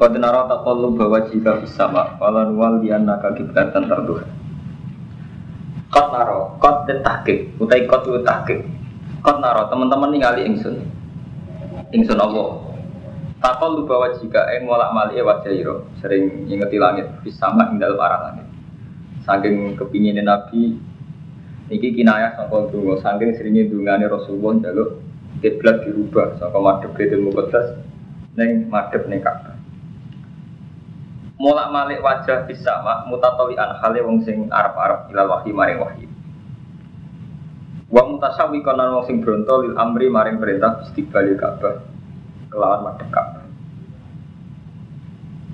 Qad nara taqallub bahwa jika fis sama falan wal diannaka kiblatan tarduha. Qad nara, qad tahqiq, utai qad tu tahqiq. Qad nara teman-teman ningali ingsun. Ingsun Allah. Taqallub bahwa jika ing molak malik wajah ira sering ingeti langit fis sama ing dalem langit. Saking kepingin Nabi Niki kinayah sangka dungo, saking seringnya dungane Rasulullah jaluk kiblat dirubah sangka madhep Baitul Muqaddas ning madhep ning Ka'bah mulak malik wajah bisa mak mutatoli hale wong sing arab arab ilal wahyi maring wahyi wa mutasawi konan wong sing bronto lil amri maring perintah istiqbalil Ka'bah kelawan madhep Ka'bah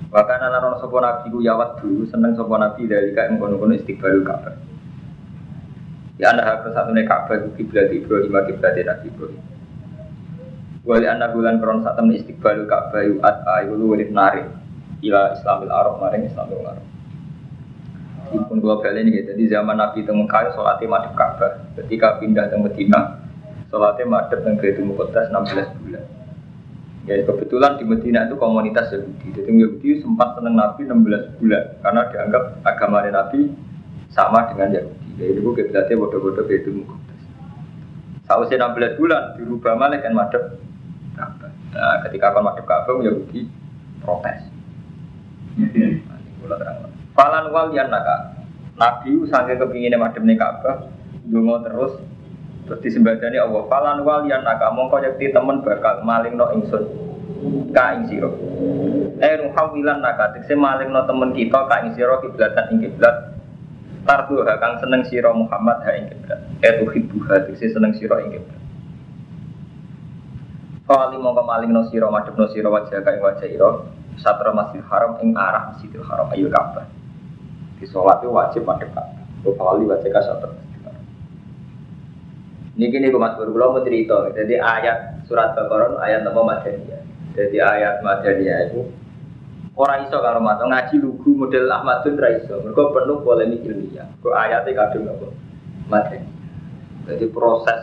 Bahkan anak orang sopo nabi ku yawat dulu seneng sopo nabi dari kayak mengkono-kono istiqbalul Ka'bah. Ya anda harus satu nih Ka'bah itu kiblat Ibrahim kiblat Nabi Ibrahim. Wali anak bulan kron saat temen istiqbalul Ka'bah yu at ayu lu wali narik ila Islamil Arab maring Islamil Arab. Ipun gua balik ini jadi zaman Nabi itu Mekah sholatnya madep Ka'bah. Ketika pindah ke Medina, sholatnya madep dan Baitul Muqaddas 16 bulan. Ya kebetulan di Medina itu komunitas Yahudi. Jadi Yahudi sempat seneng Nabi 16 bulan karena dianggap agama Nabi sama dengan Yahudi. Ya itu kiblatnya bodoh-bodoh Baitul Muqaddas. Sausnya 16 bulan dirubah malah kan madep Ka'bah. Nah, ketika akan madep Ka'bah Yahudi protes. Falan wal yan naka. Nabi sange kepingin madem nih Ka'bah, dungo terus terus disembadani Allah. Falan wal yan naka mongko yakti temen bakal maling no ingsun ka ing sira. Eh nuhawilan naka tekse maling no temen kita ka ing sira kiblatan ing kiblat. Tardu kang seneng sira Muhammad ha ing kiblat. Eh tuhibbuha tekse seneng sira ing kiblat. Kali mongko maling no sira madhep no sira wajah ka ing wajah ira satra masjid haram ing arah masjidil haram ayo Ka'bah. Di sholat itu wajib madhep Ka'bah. Kali wajib ka satra masjidil haram. Ini gini Mas Bro, kalau mau cerita, jadi ayat surat Baqarah ayat nama Madaniyah. Jadi ayat Madaniyah itu orang iso kalau mata ngaji lugu model Ahmadun ra iso. Mergo penuh polemik ilmiah. Kok ayatnya kadung apa? Madaniyah. Jadi proses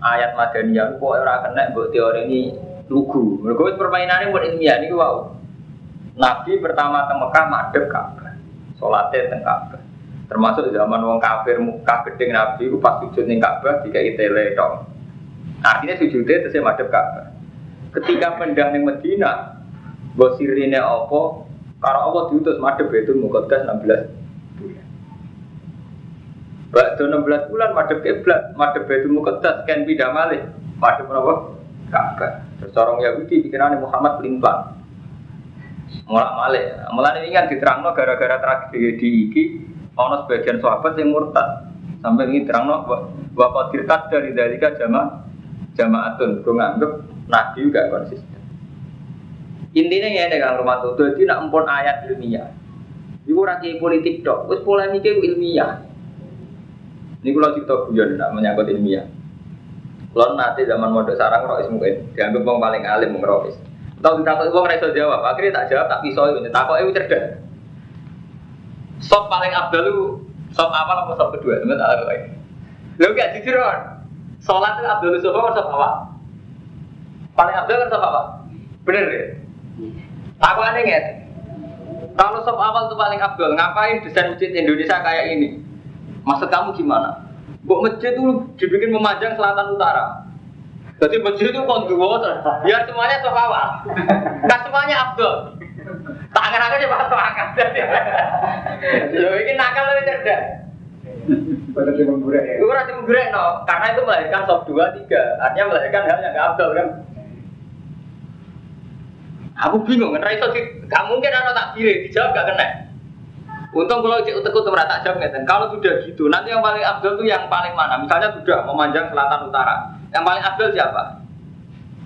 ayat Madaniyah kok ora kena mbok teori ini lugu. Mergo permainannya buat ilmiah niku wow. Nabi pertama ke Mekah madep Ka'bah. Salatnya teng Ka'bah. Termasuk zaman wong kafir Mekah gedeng Nabi ku pas sujud ning Ka'bah dikai tele dong. Artinya sujudnya terus madep Ka'bah. Ketika pindah ning Medina, mbok sirine apa? Karo Allah diutus madep itu Muqaddas 16 bulan. Bakdo 16 bulan madep kiblat, madep Baitul Muqaddas kan pindah malih. Madep apa? Ka'bah. Terus orang Yahudi pikirannya Muhammad pelin-pelan. Mulak malik. Mulane ini kan diterangno gara-gara tragedi iki ana sebagian sahabat yang murtad. Sampai ini terangno bahwa dirtat dari dalika jama jamaatun. Gue nganggep nabi juga konsisten. Intinya ya ini kang rumah tuh, jadi nak empon ayat ilmiah. Iku rakyat politik dok, terus polemiknya ilmiah. Ini kalau cerita guyon nak menyangkut ilmiah. Kalau nanti zaman mode sarang rois mungkin dianggap bang paling alim mengerois. Tahu takut uang reso jawab, akhirnya tak jawab tak pisau itu. Takut itu cerdas. Sop paling abdul sop awal apa sop kedua? Teman tak tahu lagi. Lu gak jujur kan? Sholat itu abdul sop apa sop awal? Paling abdul kan sop apa? Bener ya? Aku aneh nggak? Kalau sop awal itu paling abdul, ngapain desain masjid Indonesia kayak ini? Maksud kamu gimana? Buk masjid itu dibikin memanjang selatan utara. Jadi masjid itu konduo, biar semuanya sop awal. Kan semuanya abdul. Tak akan aja pak akal. Lo ini nakal lebih cerdas. Menggurek ya. Gue rasa menggurek no, karena itu melahirkan sop dua tiga, artinya melahirkan hal yang gak abdul kan. Aku bingung kan, Raiso gak mungkin anak tak kiri, dijawab gak kena. Untung kalau cek utek utek tak jawab ngeten. Kalau sudah gitu, nanti yang paling abdul itu yang paling mana? Misalnya sudah memanjang selatan utara, yang paling abdul siapa?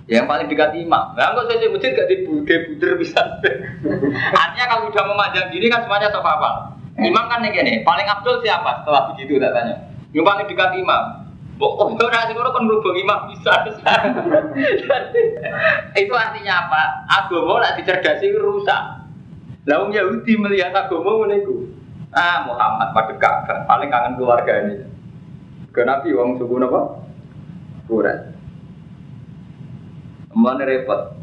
Yang paling dekat imam. Nah, kok saya masjid gak dibuder bisa. Artinya kalau sudah memanjang gini kan semuanya sofa apa? Imam kan nih gini, paling abdul siapa? Setelah begitu tak tanya. Yang paling dekat imam. Oh, oh, orang sing kan merubah imam bisa. itu artinya apa? Agama nak dicerdasi rusak. Lalu Yahudi melihat agama menegu. Ah Muhammad pada kakak paling kangen keluarga ini. Ke Nabi wong suku apa? Kurang. Mana repot.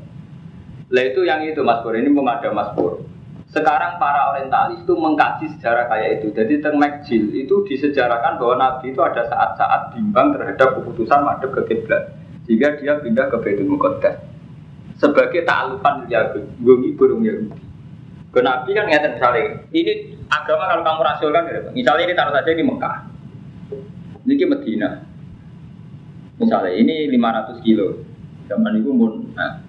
Lah itu yang itu Mas Pur, ini memada Mas Pur. Sekarang para orientalis itu mengkaji sejarah kayak itu. Jadi teng Mekjil itu disejarahkan bahwa Nabi itu ada saat-saat bimbang terhadap keputusan madep ke kiblat. Sehingga dia pindah ke Baitul Muqaddas. Sebagai ta'alufan Yahudi, gue burung Yahudi. Ke Nabi kan ngeten misalnya, ini agama kalau kamu rasionalkan, gitu. misalnya ini taruh saja di Mekah. Ini Medina. Misalnya ini 500 kilo. Zaman itu pun nah,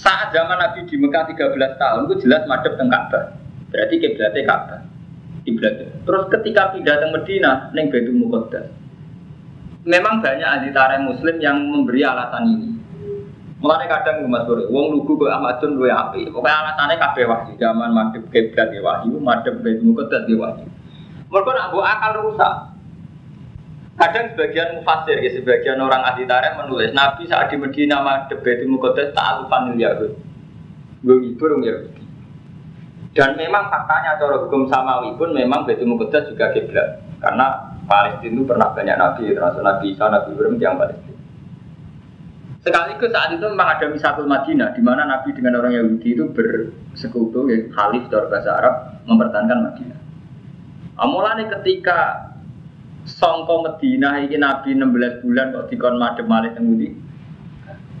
saat zaman Nabi di Mekah 13 tahun itu jelas madep teng Ka'bah. Berarti kiblatnya Ka'bah. Kiblatnya. Terus ketika pindah ke Medina neng Baitul Muqaddas. Memang banyak ahli tarikh muslim yang memberi alasan ini. Mulane kadang Mas Bro, wong lugu kok Ahmadun luwe api. Pokoke alasannya kabeh wahyu. Zaman madhep kiblat ya wahyu, madhep Baitul Muqaddas ya wahyu. Mergo nak akal rusak. Kadang sebagian mufasir, ya, sebagian orang ahli tarikh menulis Nabi saat di Medina madhep Baitul Muqaddas ta'alufan Yahud. Gue ngibur Yahudi. Dan memang faktanya cara hukum samawi pun memang Baitul Muqaddas juga kiblat. Karena Palestina itu pernah banyak nabi, termasuk Nabi Isa, Nabi Ibrahim yang Palestina. Sekaligus saat itu memang ada misatul Madinah, di mana Nabi dengan orang Yahudi itu bersekutu, ya, khalif dari bahasa Arab, mempertahankan Madinah. Amulane ketika songko Medina ini Nabi 16 bulan kok dikon madem malih teng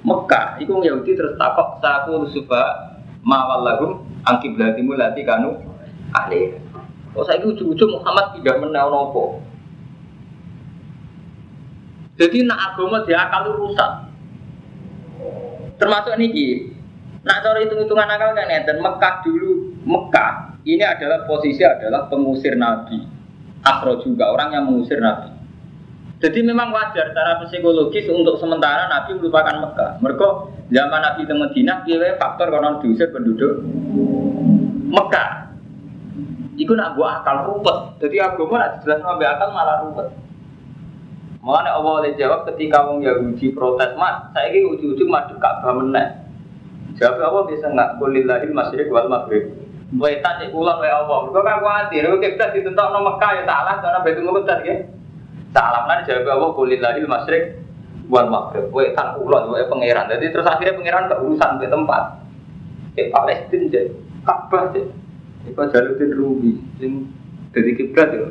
Mekah iku Yahudi terus takok saku suba mawal lahum angki belatimu lati kanu ahli. Kok saya ujung-ujung Muhammad tidak menau nopo. Jadi nak agama dia akan rusak. Termasuk niki. Nak cara hitung-hitungan akal kan dan Mekah dulu Mekah ini adalah posisi adalah pengusir Nabi Afro juga orang yang mengusir Nabi. Jadi memang wajar secara psikologis untuk sementara Nabi melupakan Mekah. Mereka zaman Nabi di Madinah, dia faktor karena diusir penduduk Mekah. Iku nak buat akal ruwet. Jadi agama nak jelas nabi akal malah ruwet. Mulane Allah oleh jawab ketika wong Yahudi protes, "Mas, saya ini ujung-ujung madu Ka'bah meneh." Jawab Allah bisa nggak kulillahil masyriq wal maghrib. Wetan cek kulon wae apa. Mergo kan kuwatir kowe kiblat ditentokno Mekah ya salah karena Baitul Muqaddas ya. Salah lan jawab Allah kulillahil masyriq wal maghrib. Wetan kulon wae pangeran. Jadi terus akhirnya pangeran gak urusan ke tempat. Cek Palestina cek Ka'bah cek. Iku Jaluddin Rumi sing dadi kiblat ya.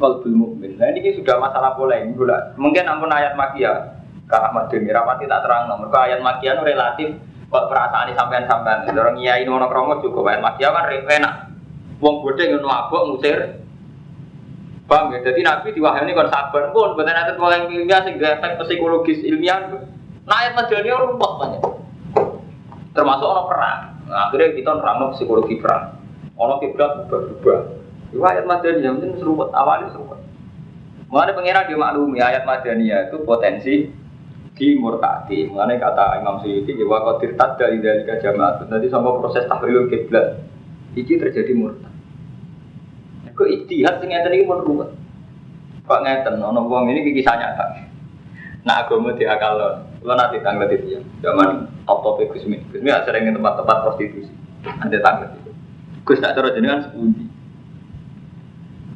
Qalbul mukmin. Nah ini sudah masalah polemik Mungkin ampun ayat makia. Kak Ahmad Deni rapati tak terang. Mereka ayat makia relatif Kok perasaan ini sampean sampean. Orang iya ini mau kromo juga. Bayar makia kan enak. Wong bodoh yang mabuk musir. Paham ya? Jadi Nabi diwahyani kon sabar pun bukan ada yang ilmiah sehingga efek psikologis ilmiah. Madani orang rumput banyak. Termasuk orang perang. Nah, akhirnya kita nerang psikologi perang. Orang kiblat berubah-ubah. Itu ayat madani yang penting seruput awalnya seruput. Mengenai pengiran dimaklumi ayat madaniyah itu potensi di murtadi. Mengenai kata Imam Suyuti, ya wakotir tada idalika jamaat. Nanti sama proses tahlil kiblat, ini terjadi murtad. Kok istihad sing ngeten iki pun ruwet. Kok ngeten ono wong ini kisah nyata. Nah agama diakalon. Kalau nanti tanggal itu ya, zaman top top Gus Min. Gus Min sering tempat-tempat prostitusi. Ada tanggal itu. Gus tak cara jenengan sepundi.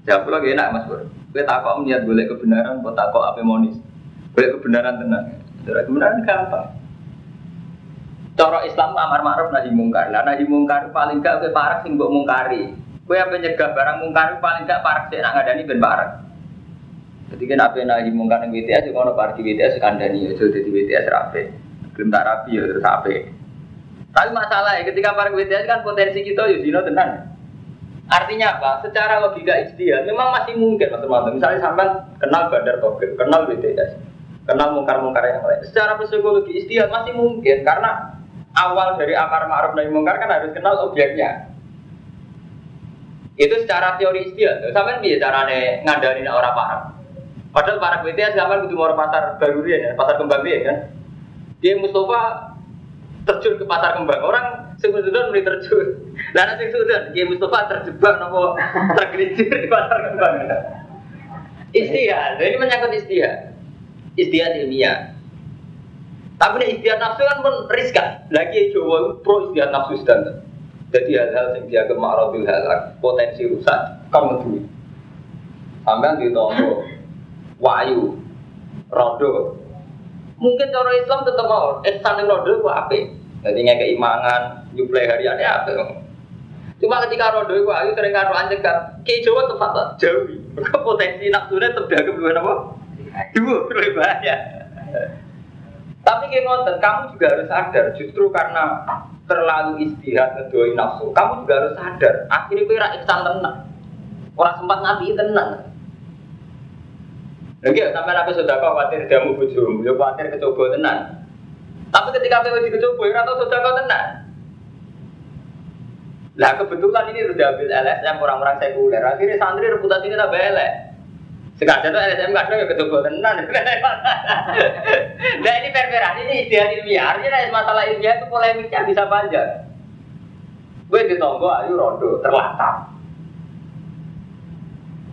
Jawab lagi enak Mas Bro. Kowe takok niat boleh kebenaran, kok takok apa monis. Boleh kebenaran tenang. Cara kebenaran gampang. Cara Islam amar ma'ruf nahi mungkar. Lah nahi mungkar paling gak kowe parek sing mbok mungkari. Kowe apa nyegah barang mungkar paling gak parek sik nak ngadani ben parek. Jadi kan apa nahi mungkar ning WTS ngono parek WTS kandani aja dadi WTS rapi. Gelem tak rapi ya terus ape. Tapi masalahnya ketika parek WTS kan potensi kita ya dino tenan. Artinya apa? Secara logika ijtihad memang masih mungkin teman-teman. Misalnya sampai kenal Badar Togel, kenal WTS kenal mungkar-mungkar yang lain. Secara psikologi istihad masih mungkin karena awal dari akar ma'ruf nahi mungkar kan harus kenal objeknya. Itu secara teori istihad. Sampai cara carane ngandalin orang paham. Padahal para BTS zaman butuh mau pasar baru ya, pasar kembang dia kan. Dia Mustafa terjun ke pasar kembang. Orang sing sudah mulai terjun. Lah sing sudah dia Mustafa terjebak nopo tergelincir di pasar kembang. Istihad. Ini menyangkut istihad istiad ilmiah. Tapi nih istiad nafsu kan pun riskan. Lagi Jawa pro istiad nafsu standar. Jadi hal-hal yang dia kemarobil halak potensi rusak kamu duit. Sampai di tombol wayu, rodo, Mungkin cara Islam tetap mau ihsan yang rodo itu apa? Jadi nggak keimangan, nyuplai hariannya apa? Cuma ketika rodo itu ayu sering karo anjekan, kayak Jawa tempat jauh. Potensi nafsunya terdagang dua apa? Dua, lebih bahaya. Tapi kayak ngoten, kamu juga harus sadar, justru karena terlalu istirahat ngedoi nafsu, kamu juga harus sadar. Akhirnya kira ihsan tenang. Orang sempat ngapi tenang. Lagi ya, sampai nabi sudah kau khawatir jamu bujum, ya khawatir kecoba tenan. Tapi ketika kowe dikecoba, ya atau sudah kau tenan. Lah kebetulan ini sudah ambil LSM orang-orang sekuler. Akhirnya santri reputasinya tambah elek. Sekarang tuh LSM nggak ada ya kecoba tenan. Nah ini perperan ini istilah ilmiah. Artinya masalah ilmiah itu polemiknya bisa panjang. Gue ditonggo ayu rondo terlatar.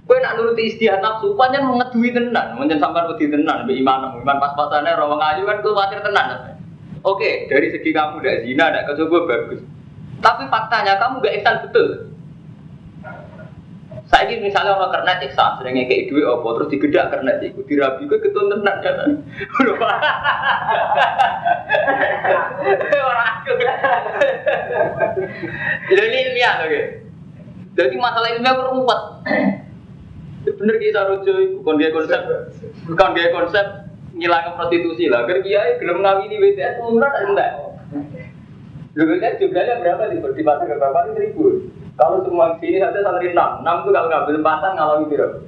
Kue nak nuruti istihad nafsu, panjang mengedui tenan, mungkin sampai tenan, be iman, iman pas-pasannya rawang ayu kan khawatir tenan. Oke, dari segi kamu tidak zina, tidak kecoba bagus. Tapi faktanya kamu gak ihsan betul. Saya ini misalnya orang kernet ihsan, seringnya kayak duit apa, terus digedak kernet itu, dirabi gue ketun tenan ya kan. Orang aku. Jadi ilmiah oke. Jadi masalah ilmiah ruwet. Bener kita rojo itu bukan dia konsep, bukan dia konsep ngilang prostitusi lah. Kan kiai belum ngawini BTS umrah enggak. Dulu kan jumlahnya berapa di di pasar ke bapak seribu. Kalau semua sini saja santri enam, enam itu kalau ngambil empatan kalau gitu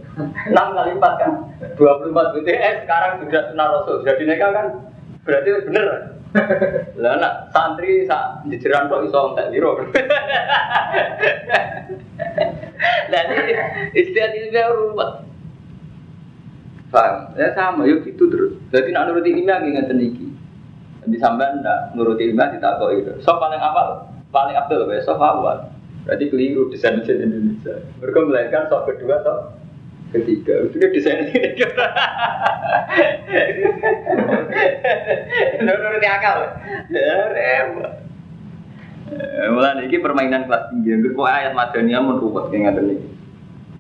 enam kali empat kan dua puluh empat BTS sekarang sudah sunnah rasul sudah dineka kan berarti bener. Lah nak santri sak jejeran kok iso entek biro. Lah ini istilah ilmiah ruwet. Paham? Ya sama, yuk gitu terus. Jadi nak nuruti ilmiah nggih ngeten iki. Di sampean ndak nuruti ilmiah ditakoki itu. So paling awal, paling abdul ya, so awal. Berarti keliru desain mesin Indonesia. Mereka melainkan so kedua, so ketiga. Sudah desain ini. Nuruti akal. Ya repot. Mulai ini permainan kelas tinggi. Yang ayat madaniyah menurut kayak ini.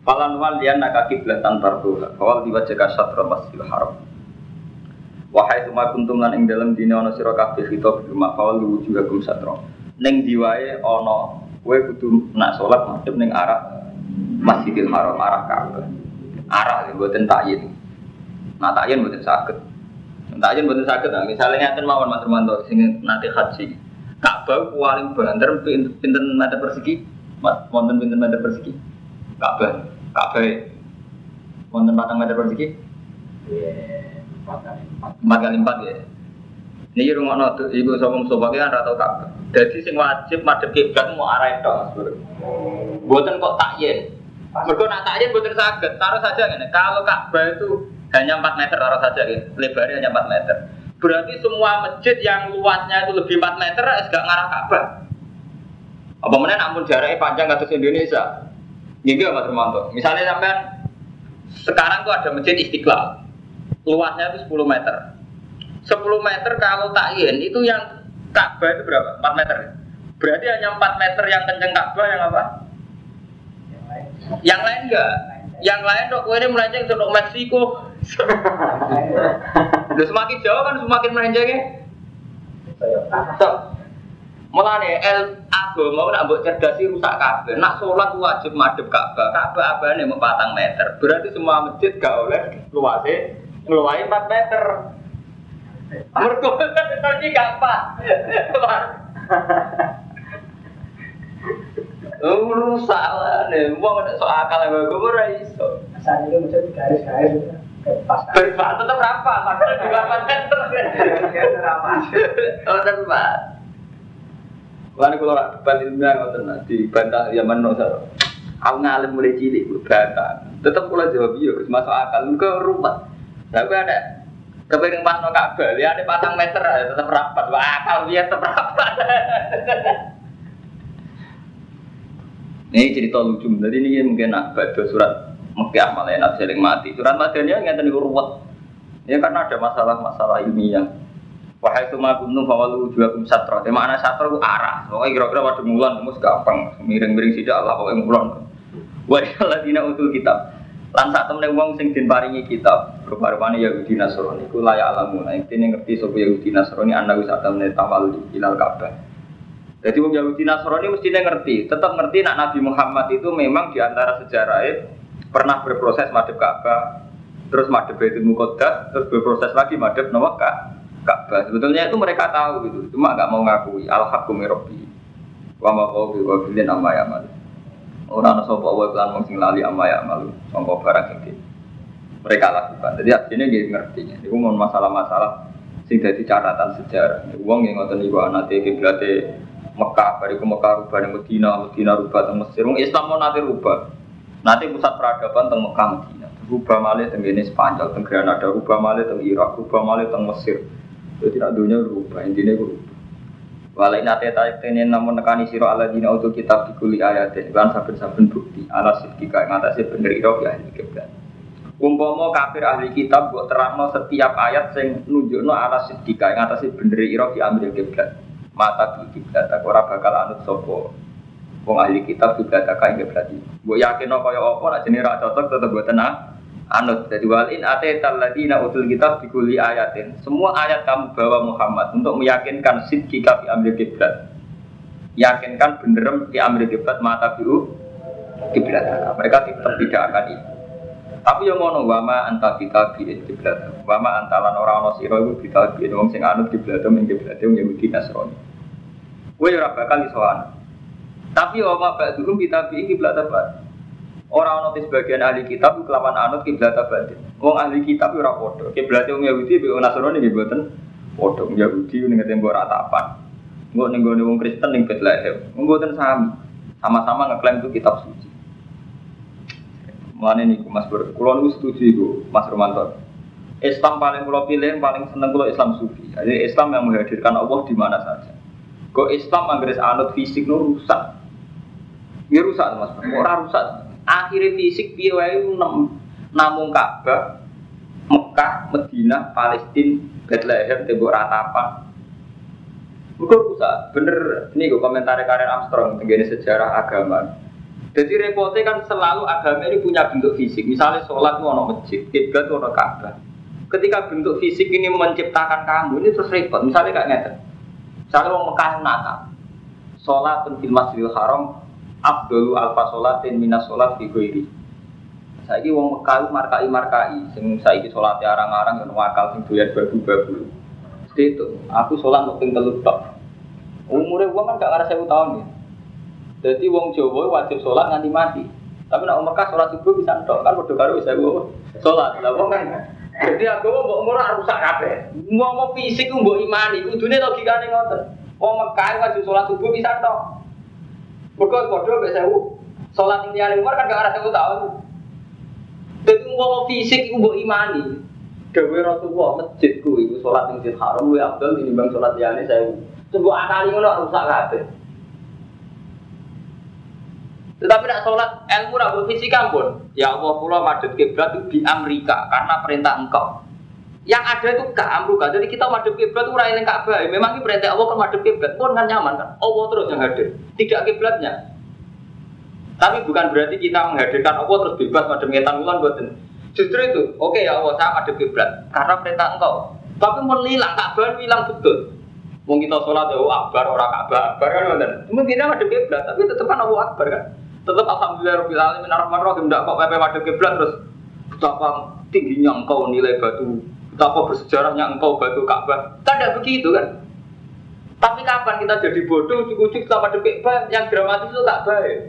Falan wal lian naka kiblatan tarduha. Kawal diwajah kasat masjidil haram. Wahai semua kuntum lan ing dalam dina ana sira kabeh kita rumah kawal juga gum satro. Ning diwae ana kowe kudu nak salat madhep ning arah Masjidil Haram arah Ka'bah. Arah mboten takyin. Nah takyin mboten saged. Takyin mboten saged. Nah, misalnya ngaten mawon Mas Romanto sing nanti haji. Ka'bah paling banter pinten meter persegi? Wonten pinten meter persegi? Ka'bah. Ka'bah. Wonten patang meter persegi? Empat kali empat ya. Ini rumah tuh, ibu sopong sopak kan rata Ka'bah. Jadi sing wajib madhep kiblat mau arah itu, Buatan kok takyin. Mereka nak takyin buatan sakit. Taruh saja ini. Kalau Ka'bah itu hanya 4 meter, taruh saja gitu. Lebarnya hanya 4 meter. Berarti semua masjid yang luasnya itu lebih 4 meter, gak ngarah Ka'bah. Apa mana namun jaraknya panjang kasus Indonesia? Gini Mas Romanto. Misalnya sampean sekarang tuh ada masjid Istiqlal. Luasnya itu 10 meter. 10 meter kalau takyin itu yang Ka'bah itu berapa? 4 meter. Berarti hanya 4 meter yang kenceng Ka'bah yang apa? Yang lain enggak? Yang lain dok, ini melenceng ke Meksiko. Udah semakin jauh kan semakin melencengnya. So, Mulane el agama nak mbok cerdasi rusak kabeh. Nak sholat wajib madhep Ka'bah. Ka'bah abane mau 4 meter. Berarti semua masjid gak oleh luasnya ngeluarin 4 meter. Mergo iki gak pas. Rusak lah nih. Wong ada soal akal gue iso. Asal itu macam pas. Berapa tetap berapa? Makanya juga apa meter. Berapa? Oh. Lalu kalau rak debat ilmiah ngoten dibantah ya mana. Aku ngalim mulai cilik bantah. Tetap kalau jawab iya, masuk akal. Ke rumah. Tapi ada kepengen pas no ya ada patang meter tetap rapat. Wah, akal dia tetap rapat. Ini cerita lucu. Jadi ini mungkin nak baca surat Mekah malah enak seling mati. Surat Madaniyah nggak tadi ruwet. Ya karena ada masalah-masalah ilmiah. Wahai kuntum fawalu juga kum satro. Di mana satro itu arah. Pokoknya kira-kira pada mulan mus gampang. Miring-miring tidak Allah pokoknya mulan. Wa dina utul kitab. Lan sak temene wong sing den paringi kitab, rupa-rupane Yahudi Nasrani iku layak alamu. Nah, intine ngerti sapa Yahudi Nasrani ana wis sak temene tawal ilal Ka'bah. Jadi wong Yahudi Nasrani mestinya ngerti, tetap ngerti nak Nabi Muhammad itu memang di antara sejarahnya pernah berproses madhep Ka'bah, terus madhep Baitul Muqaddas, terus berproses lagi madhep Nawa Ka'bah. Sebetulnya itu mereka tahu gitu, cuma nggak mau ngakui. Al-Haqqu. Wa ma qawbi wa bilin amma. Orang ana sapa wae lan sing lali amma ya malu sangka barang sing mereka lakukan. Jadi artinya dia ngerti. Itu mau masalah-masalah sing dadi catatan sejarah. Wong yang ngoten niku anate kiblate Mekah, bariku Mekah rubah di Medina, Medina rubah di Mesir. Wong Islam mau nanti rubah. Nanti pusat peradaban teng Mekah Medina. Rubah malih teng ini Spanyol, teng Granada, rubah malih teng Irak, rubah malih teng Mesir. Jadi tidak dunia rubah, intinya rubah. Walai nate tarik tene namun nekani siro ala dina untuk kitab dikuli ayat dan saben-saben bukti ala sidika yang atasnya bener iro ya ahli kiblat. Umpama kafir ahli kitab buat terangno setiap ayat sing nunjukno ala sidika yang atasnya bener iro diambil kiblat. Mata di kiblat aku ora bakal anut sopo. Wong ahli kitab juga tak kain kiblat. Gue yakin kaya apa nak jenis cocok tetep gue tenang anut jadi walin ate taladina utul kitab dikuli ayatin. Semua ayat kamu bawa Muhammad untuk meyakinkan sidki kafi ambil kiblat. Yakinkan bener di ambil kiblat mata biu kiblat. Mereka tetap tidak akan itu tapi yang ngono wama anta kita bi kiblat. Wama antalan orang ono siro itu kita bi wong sing anut kiblat men kiblat yang Yahudi Nasrani. Gue ora bakal iso tapi wama ba'dhum kita bi kiblat apa Orang ono sebagian ahli kitab kelawan anut kiblat batin. Wong ahli kitab ora padha. Kiblat wong Yahudi be Nasrani nggih mboten padha. Yahudi ning tembok ratapan. Engko ning gone wong Kristen ning Bethlehem. Mboten sami. Sama-sama ngeklaim itu kitab suci. Mulane niku Mas Bur, kula niku setuju iku Mas Romanto. Islam paling kula pilih, paling seneng kula Islam sufi. Jadi Islam yang menghadirkan Allah di mana saja. Kok Islam anggere anut fisik nu rusak. Ya rusak Mas, ora rusak akhirnya fisik piye wae namung Ka'bah Mekah, Medina, Palestina, Bethlehem, tembok ratapan. Bukan rusak, bener ini gue komentar Karen Armstrong tentang sejarah agama. Jadi repotnya kan selalu agama ini punya bentuk fisik. Misalnya sholat ono masjid, kiblat itu ono Ka'bah. Ketika bentuk fisik ini menciptakan kamu, ini terus repot. Misalnya kayak ngeten. Misalnya orang Mekah Natal, sholat di Masjidil Haram, Abdul alfa sholatin minas sholat di goiri. Saiki wong Mekah markai markai, sing saiki sholatnya arang-arang yang wakal sing doyan babu-babu. Itu, aku sholat mau tinggal tok. Umurnya uang kan gak ngarep sewu tahun ya. Jadi wong Jawa wajib sholat nganti mati. Tapi nak Mekah sholat subuh bisa tok kan padha karo saya sholat. Lah wong kan jadi aku mau umur rusak kabeh. Mau mau fisik mbok imani, kudune logikane ngoten. Wong Mekah wajib sholat subuh bisa tok. Mereka kode mbek sewu. Sholat yang tiada umur kan gak ada sewu tahun. Jadi mau fisik itu mau imani. Dewi Rasulullah masjidku itu sholat yang masjid haram. Gue abdul ini bang sholat tiada sewu. Sebuah akali ngono rusak kabeh. Tetapi nak sholat ilmu nak fisik pun. Ya Allah, pulau madhep kiblat itu di Amerika karena perintah engkau. Yang ada itu gak amruka. Jadi kita madhep kiblat itu raih Ka'bah. Memang ini perintah Allah kan madhep kiblat pun kan nyaman kan. Allah terus yang hadir, tidak kiblatnya. Tapi bukan berarti kita menghadirkan Allah terus bebas madhep ngetan bulan buatin. Justru itu, oke okay, ya Allah saya madhep kiblat karena perintah engkau. Tapi mau hilang Ka'bah hilang betul. Mau kita sholat ya akbar orang Ka'bah akbar kan Mungkin kita madhep kiblat tapi tetap kan Allah akbar kan. Tetap alhamdulillah rabbil alamin arrahmanir rahim tidak kok pepe madhep kiblat terus betapa tingginya engkau nilai batu Betapa bersejarahnya engkau batu Ka'bah. Tidak begitu kan? Tapi kapan kita jadi bodoh, ujuk-ujuk sama depik yang dramatis itu tak baik.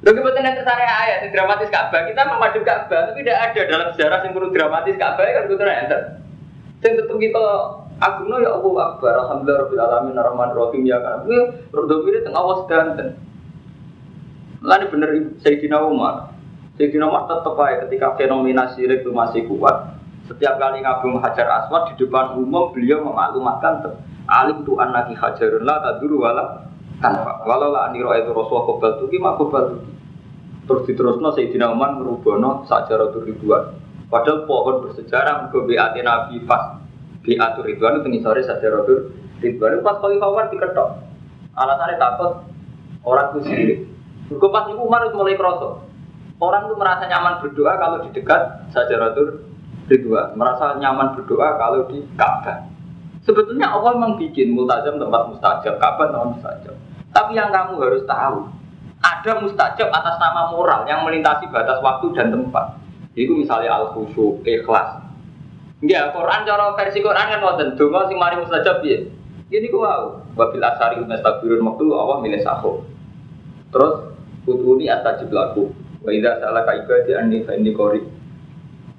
Lalu kebetulan yang ke sana ayat yang dramatis Ka'bah, kita memadu Ka'bah, tapi tidak ada dalam sejarah yang perlu dramatis Ka'bah kan betul enter. Yang tetap kita agungno ya Allah Akbar, Alhamdulillah Rabbil Alamin, Ar-Rahman Rahim ya kan. Ini rodo tengah awas dan Lalu bener Sayyidina Umar, Sayyidina Umar tetap aja ketika fenomena syirik itu masih kuat. Setiap kali ngabung hajar aswad di depan umum beliau memaklumatkan alim tu anaki hajarun la taduru wala tanpa. Walau lah aniro itu rasulullah kobal tuki mak kobal tuki. Terus diterusno Sayyidina Umar merubono sajaro ribuan. Padahal pohon bersejarah ke BAT Nabi pas BAT ribuan itu ngisore sajaro ribuan. Pas kali Umar diketok. Alasannya takut orang itu syirik Gue pas Umar itu mulai kerosok Orang tuh merasa nyaman berdoa kalau di dekat Sajaratul Ridwan, merasa nyaman berdoa kalau di Ka'bah. Sebetulnya Allah memang bikin multazam tempat mustajab, Ka'bah tempat mustajab. Tapi yang kamu harus tahu, ada mustajab atas nama moral yang melintasi batas waktu dan tempat. Itu misalnya al khusyuk, ikhlas. Enggak, Quran cara versi Quran kan wonten donga sing mari mustajab piye? Ini ku wow, wabil asari mustabirun waktu Allah milih sahur. Terus putuni atajib laku. Wa idza salaka ibadi anni fa inni.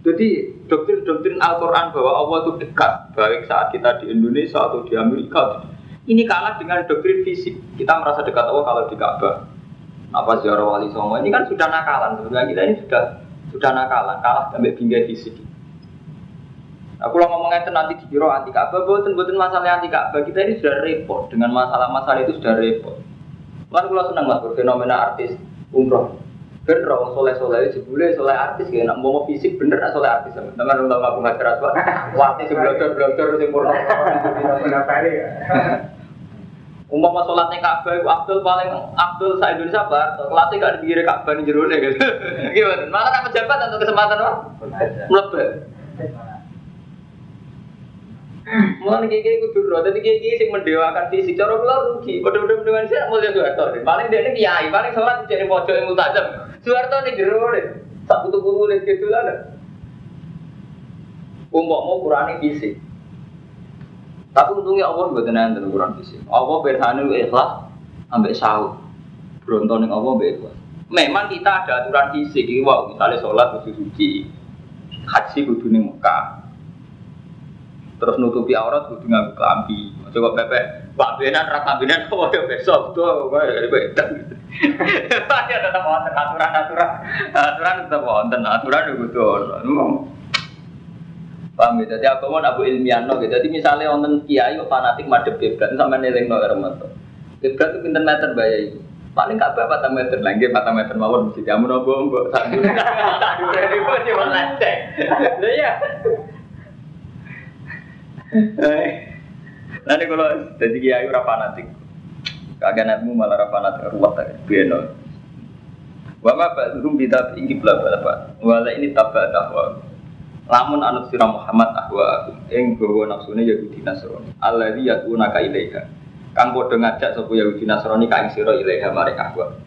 Jadi doktrin-doktrin Al-Quran bahwa Allah itu dekat, baik saat kita di Indonesia atau di Amerika, ini kalah dengan doktrin fisik. Kita merasa dekat Allah kalau di Ka'bah. Apa ziarah wali songo ini kan sudah nakalan. Sebenarnya kita ini sudah sudah nakalan, kalah sampai bingkai fisik. Aku kalau ngomongnya itu nanti dikira anti Ka'bah, buatan buatan masalah anti Ka'bah kita ini sudah repot dengan masalah-masalah itu sudah repot. Kan kalau senang mas fenomena artis umroh bener orang soleh soleh jebule soleh artis ya nak mau fisik bener nak soleh artis sama teman udah nggak punya keras banget waktu si blogger blogger si murno Umpama sholatnya Ka'bah itu Abdul paling Abdul sa Indonesia bar kelasnya gak di kiri Ka'bah di jerone gitu. Gimana? Malah kan pejabat untuk kesempatan apa? Melebar. Mulai kayak kayak kudu tapi kayak kayak sing mendewakan fisik, cara kula rugi. Padha-padha mendewakan mau jadi Soeharto. Paling dia ini kiai, paling sholat jadi pojok yang multajam. Soeharto nih jero nih, sak gitu lah. Umpok mau kurani fisik. Tapi untungnya Allah buat tenan dan kurang fisik. Allah berhanu ikhlas sampai sahur. Beronton yang Allah berikhlas. Memang kita ada aturan fisik, wow, misalnya sholat kudu suci, haji kudu nih Mekah, terus nutupi aurat kudu nganggo klambi. Coba pepe, Pak Benan ra klambinan kok ya besok tuh wae beda. Ya tetap wonten aturan-aturan. Aturan tetap wonten, aturan kudu ono. Paham ya? Jadi aku mau abu ilmiah no, gitu. Jadi misalnya wonten kiai kok fanatik madhep kiblat sampai neleng no remoto. Kiblat itu pinter meter bayar itu. Paling gak apa patah meter lagi, patah meter mawon mesti kamu nopo mbok satu. Satu dari bos cuma lecek. ya. Nanti kalau jadi kiai ora fanatik, kaganatmu malah ora fanatik ruwet aja, beno. Wa ma ba rum bida ingki bla bla ba. Wala ini tabba dahwa. Lamun anut sira Muhammad ahwa ing gawa nafsune Yahudi Nasrani. Alladzi yatuna ka ilaiha. Kang padha ngajak sapa Yahudi Nasrani ka ing sira ilaiha marek ahwa.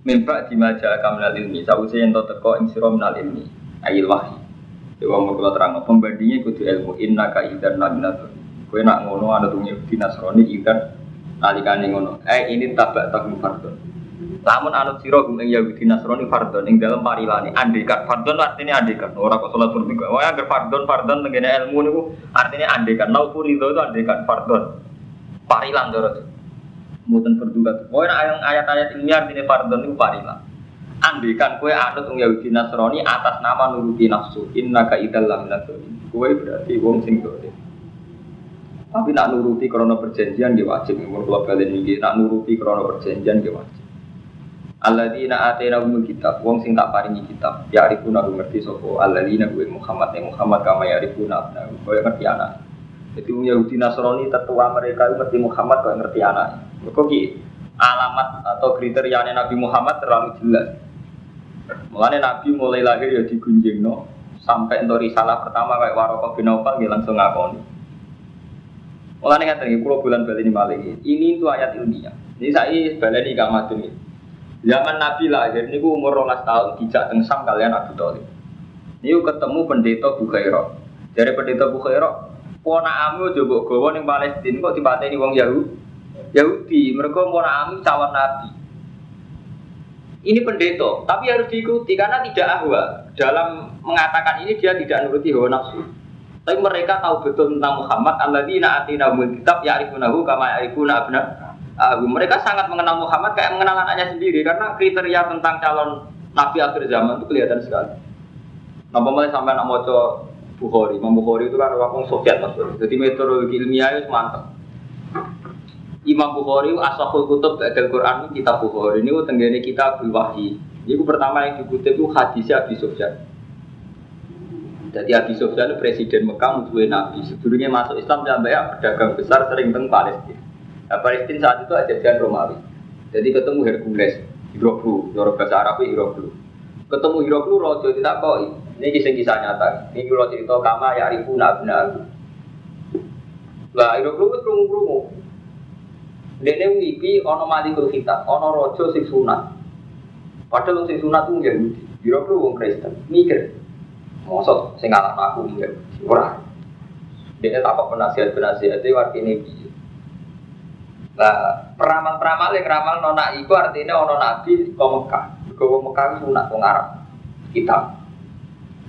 Mimpa dimaja kamnal ilmi, sawise ento teko ing sira minal ilmi, ayil wahyi. Dewa mau kalau terang pembandingnya kudu ilmu inna ka idan naminatun. Kue nak ngono ada tuh Yahudi Nasrani idan nalikane ngono. Eh ini tabak takum fardon. Lamun anut sira gum ing Yahudi Nasrani fardon ing dalam parilane andekan fardon artinya andekan. Ora kok salat berbeda. Wah agar fardon fardon tengene ilmu niku artinya andekan. Naupun itu itu andekan fardon. Parilan dorot. Muten berduga. Pokoknya ayat-ayat ilmiah artinya fardon itu parilan andikan kue anut wong Yahudi Nasrani atas nama nuruti nafsu inna ka idal lamina kue berarti wong sing dolim. Tapi nak nuruti krono perjanjian dia wajib. Umur kalau kalian ini nak nuruti krono perjanjian dia wajib. Alladzina atena umul kitab wong sing tak paringi kitab ya arifuna ngerti sapa? Alladzina gue Muhammad ya Muhammad kama ya arifuna abna kowe ngerti anak. Jadi wong Yahudi Nasrani tertua mereka ngerti Muhammad kau ngerti anak. Kok alamat atau kriteria Nabi Muhammad terlalu jelas Mulane Nabi mulai lahir ya digunjing no, sampai untuk risalah pertama kayak Warokoh bin Aufal dia langsung ngakoni. Mulane nggak tinggi pulau bulan bali ini balik. Ini itu ayat ilmiah. Ini saya balik di kamar ini. Zaman Nabi lahir ini umur rolas tahun dijak tengsam kalian Abu Talib. Ini ketemu pendeta Bukhairah. Dari pendeta Bukhairah, Pona amu coba gawa ning Palestina kok dipateni wong Yahudi. Yahudi, mereka pona amu cawan Nabi. Ini pendeta, tapi harus diikuti karena tidak ahwa. Dalam mengatakan ini dia tidak nuruti hawa nafsu. Tapi mereka tahu betul tentang Muhammad. Alladzina atina kitab ya'rifunahu kama ya'rifuna abna. Mereka sangat mengenal Muhammad kayak mengenal anaknya sendiri karena kriteria tentang calon nabi akhir zaman itu kelihatan sekali. Nah, mulai sampai nak Bukhari, Imam Bukhari itu kan orang Soviet mas. Jadi metodologi ilmiah itu mantap. Imam Bukhari asahul kutub Al Quran kitab Bukhari ini tenggene kita wahyi. Ini pertama yang dikutip itu hadisnya Abi Sufyan. Jadi Abi itu presiden Mekah musuhnya Nabi. Sebelumnya masuk Islam sampai ya pedagang besar sering teng Palestina. Nah, Palestina saat itu ajaran Romawi. Jadi ketemu Hercules, Hiroklu, Yorok bahasa Arab Hiroklu. Ketemu Hiroklu rojo tidak kok. Ini kisah kisah nyata. Ini kalau cerita kama ya nabna aku. Lah Hiroklu itu kerungu. Dene ono malikul kita, ono rojo sing sunat. Padahal sing sunat itu Yahudi. Hiroklu wong Kristen. Mikir. Mosok sing ngalah aku ya. Ora. Dia tak penasihat penasihat itu artinya piye. Nah, peramal-peramal yang ramal nona itu artinya ono nabi ke Mekah. Ke Mekah itu sunat wong Arab. Kitab.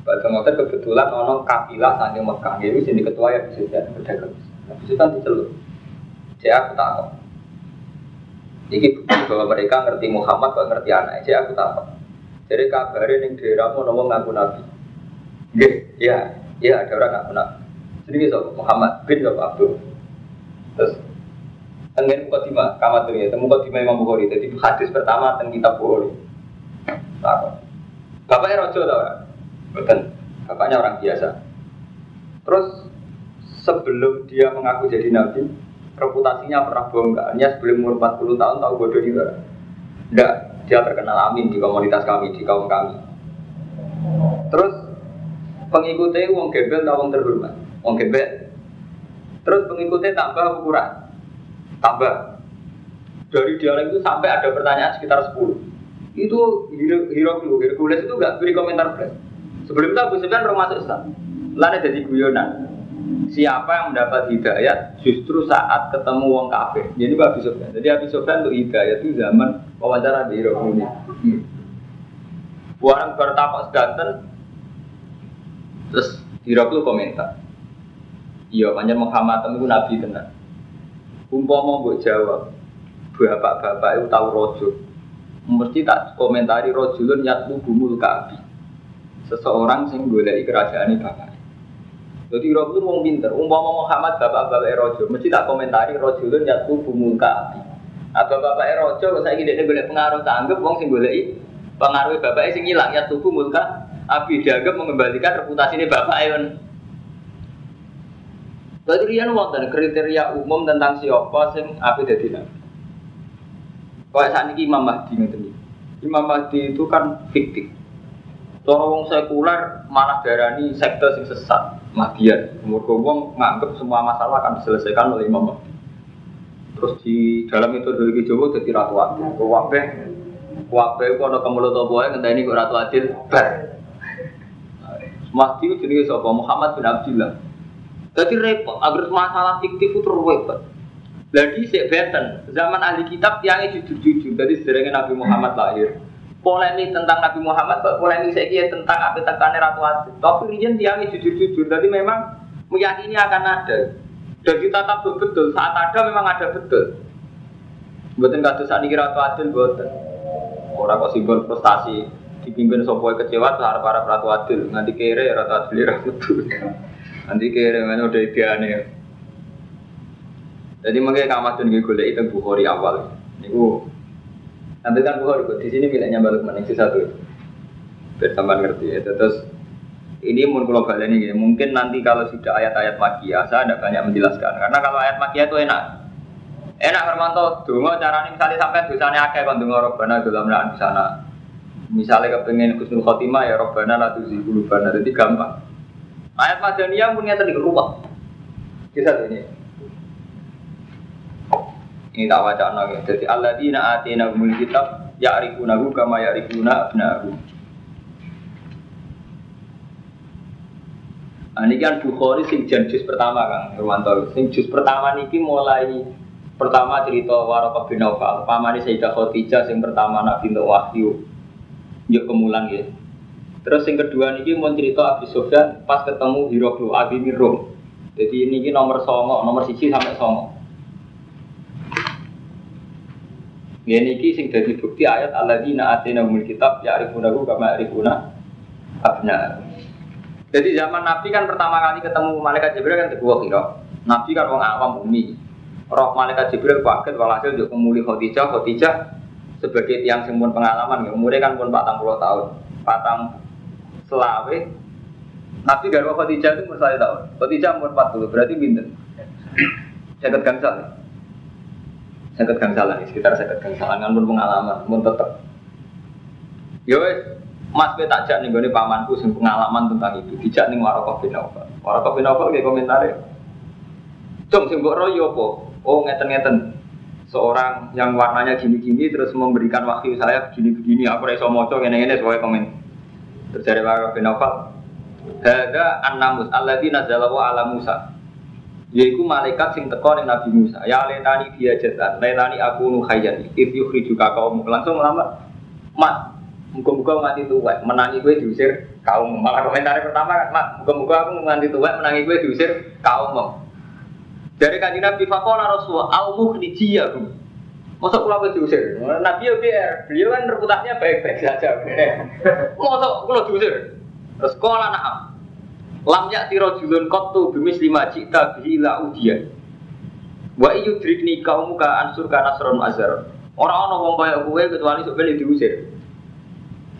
Pada ngotot kebetulan ono kafilah sange Mekah. Jadi sini ketua ya bisa jadi pedagang. Nah, bisa kan diceluk. Saya aku tak tahu. Ini bukti bahwa mereka ngerti Muhammad, kok ngerti anak. Saya aku tahu. Jadi kabarin yang daerah mau ngomong ngaku nabi. Gak, ya, ya ada orang ngaku nabi. Jadi bisa Muhammad bin Abdul. Terus Tengen mukadimah, kamat tuh ya, temu mukadimah Imam Bukhari. Jadi hadis pertama tentang kitab Bukhari. Nah, bapaknya rojo tau? Betul. Bapaknya orang biasa. Terus sebelum dia mengaku jadi nabi, reputasinya pernah bongkarnya sebelum umur 40 tahun tahu bodoh juga. Enggak, dia terkenal amin di komunitas kami, di kaum kami. Terus pengikutnya wong gebel atau wong terhormat, wong gebel. Terus pengikutnya tambah ukuran, tambah. Dari dialog itu sampai ada pertanyaan sekitar 10 itu Hero Hercules itu gak beri komentar fresh sebelum itu Abu Sufyan belum masuk Islam. Lalu jadi guyonan siapa yang mendapat hidayat justru saat ketemu wong kafir? Jadi Abu Sufyan jadi Abu Sufyan untuk hidayat itu zaman wawancara di Hero ini. Hmm. orang bertapak sedanten terus Hero komentar. Iya panjang Muhammad itu nabi tenang umpama mbok jawab bapak-bapak itu tahu rojo. Mesti tak komentari rojulun yatlu bumul kabi. Seseorang sing golek kerajaan bapak jadi rojulun wong pinter umpama Muhammad bapak-bapak rojo mesti tak komentari rojulun yatlu bumul kabi atau bapak rojo saya gini golek pengaruh tanggap wong sing golek pengaruh bapak sing hilang ya tubuh mulka abi dianggap mengembalikan reputasi ini bapak Ewan Berarti rian wonten kriteria umum tentang siapa sing api dadi nabi. Kayak saat ini Imam Mahdi ngeten Imam Mahdi itu kan fiktif. Cara wong sekuler malah darani sekte sing sesat, Mahdian. Mergo wong nganggep semua masalah akan diselesaikan oleh Imam Mahdi. Terus di dalam itu dari Jawa jadi ratu adil. Kabeh kabeh kok ana kemulut apa wae ngenteni kok ratu adil bar. Mahdi jenenge sapa? Muhammad bin Abdullah. Jadi repot, agar masalah fiktif itu repot. Lagi beten, zaman ahli kitab tiangnya jujur-jujur. Jadi sederhana Nabi Muhammad lahir. Polemik tentang Nabi Muhammad, polemik saya kira tentang apa tekannya Ratu Aziz. Tapi rian tiangnya jujur-jujur. Jadi memang meyakini akan ada. Dan kita tak betul, saat ada memang ada betul. Betul kata saat Ratu Adil betul. Orang kok simbol prestasi dipimpin sopoy kecewa harap para Ratu Adil. Nanti kere Ratu Adil Ratu Nanti kira mana udah ideane. Jadi tuh nih gue itu Bukhari awal. Niku nanti kan Bukhari di sini miliknya balik mana satu. Bersama ngerti ya. Terus ini mun kalau kalian ini mungkin nanti kalau sudah ayat-ayat makia saya ada banyak menjelaskan karena kalau ayat makia itu enak enak Hermanto dungo caranya misalnya sampai dosanya akeh kan dungo robana dalam di sana misalnya kepengen kusnul khotimah ya robana lah tuh bana jadi gampang Ayat Madaniyah punya tadi ruwet. Kisah ini. Ini tak baca lagi. Jadi Allah di atina umul kitab ya'rifunahu kama ya'rifuna abnahu. Nah, ini kan Bukhari sing juz pertama kan, Nurmanto. Sing juz pertama niki mulai pertama cerita Waraqah bin Nawfal, pamane Sayyidah Khadijah sing pertama Nabi untuk wahyu. Yuk kemulan ya. Terus yang kedua ini mau cerita Abi Sofyan pas ketemu Hiroklu Abi Mirum. Jadi ini nomor songo, nomor sisi sampai songo. Ini ini sing jadi bukti ayat alladzina atina umul kitab ya arifunahu kama arifuna abna. Jadi zaman Nabi kan pertama kali ketemu malaikat Jibril kan kedua kira. Nabi kan orang awam bumi. Roh malaikat Jibril kaget walhasil juga kemuli Khadijah, Khadijah sebagai tiang sempun pengalaman, umurnya kan pun 40 tahun. Patang selawe Nabi Garwa Khadijah itu umur saya tahun Khadijah umur 40 berarti binten Saya gangsal Saya gangsalan nih sekitar saya gangsalan kan pun pengalaman pun tetap Ya wes Mas kowe tak jak ning gone pamanku sing pengalaman tentang itu, dijak ning Waraqah bin Nawfal. Waraqah bin Nawfal nggih komentare. Cung sing mbok royo apa? Oh ngeten-ngeten. Seorang yang warnanya gini-gini terus memberikan wahyu saya begini-begini, aku ora iso maca ngene-ngene sebagai komen. Terus dari Waraqah bin Hada an-namus alladzi nazala wa ala Musa. Yaiku malaikat sing teko ning Nabi Musa. Ya letani dia jatan, letani aku nu khayyan. If yukhrijuka kaum langsung lama. Mat, muka-muka nganti tuwek, menangi gue diusir kaum. Malah komentar pertama kan, mat, muka-muka aku nganti tuwek, menangi gue diusir kaum. Dari kanjeng Nabi Fakola Rasulullah, al mukhrijiyahum. Masa kula apa diusir? Nabi ya biar, beliau kan reputasinya baik-baik saja. Masa kula diusir? Terus naam. Lam ya tiro julun kotu bimis lima cita bihi la ujian. Wa iyu drikni kaum muka ansur ka nasron azhar. Orang orang wong kaya gue kecuali sebenarnya diusir.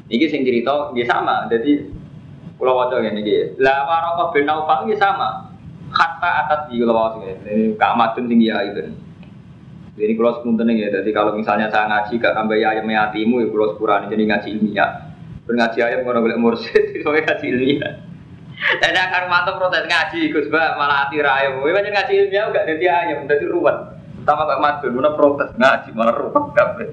Iki sing cerita nggih sama. Jadi kula waca ngene iki. Lah Waraqah bin Naufal nggih sama. Hatta atas di kula waca ngene. Kak Madun sing ya itu. Jadi kalau sepunten ya, jadi kalau misalnya saya ngaji gak tambah ya ayam yatimu ya kalau sepurani jadi ngaji ilmiah. Berngaji ayam kalau boleh mursid, soalnya ngaji ilmiah. Dan akan mantap protes ngaji, Gus Mbak malah hati raya. Gue banyak ngaji ilmiah gak jadi ayam, jadi ruwet. Pertama Pak Madun, mana protes ngaji malah ruwet kabeh.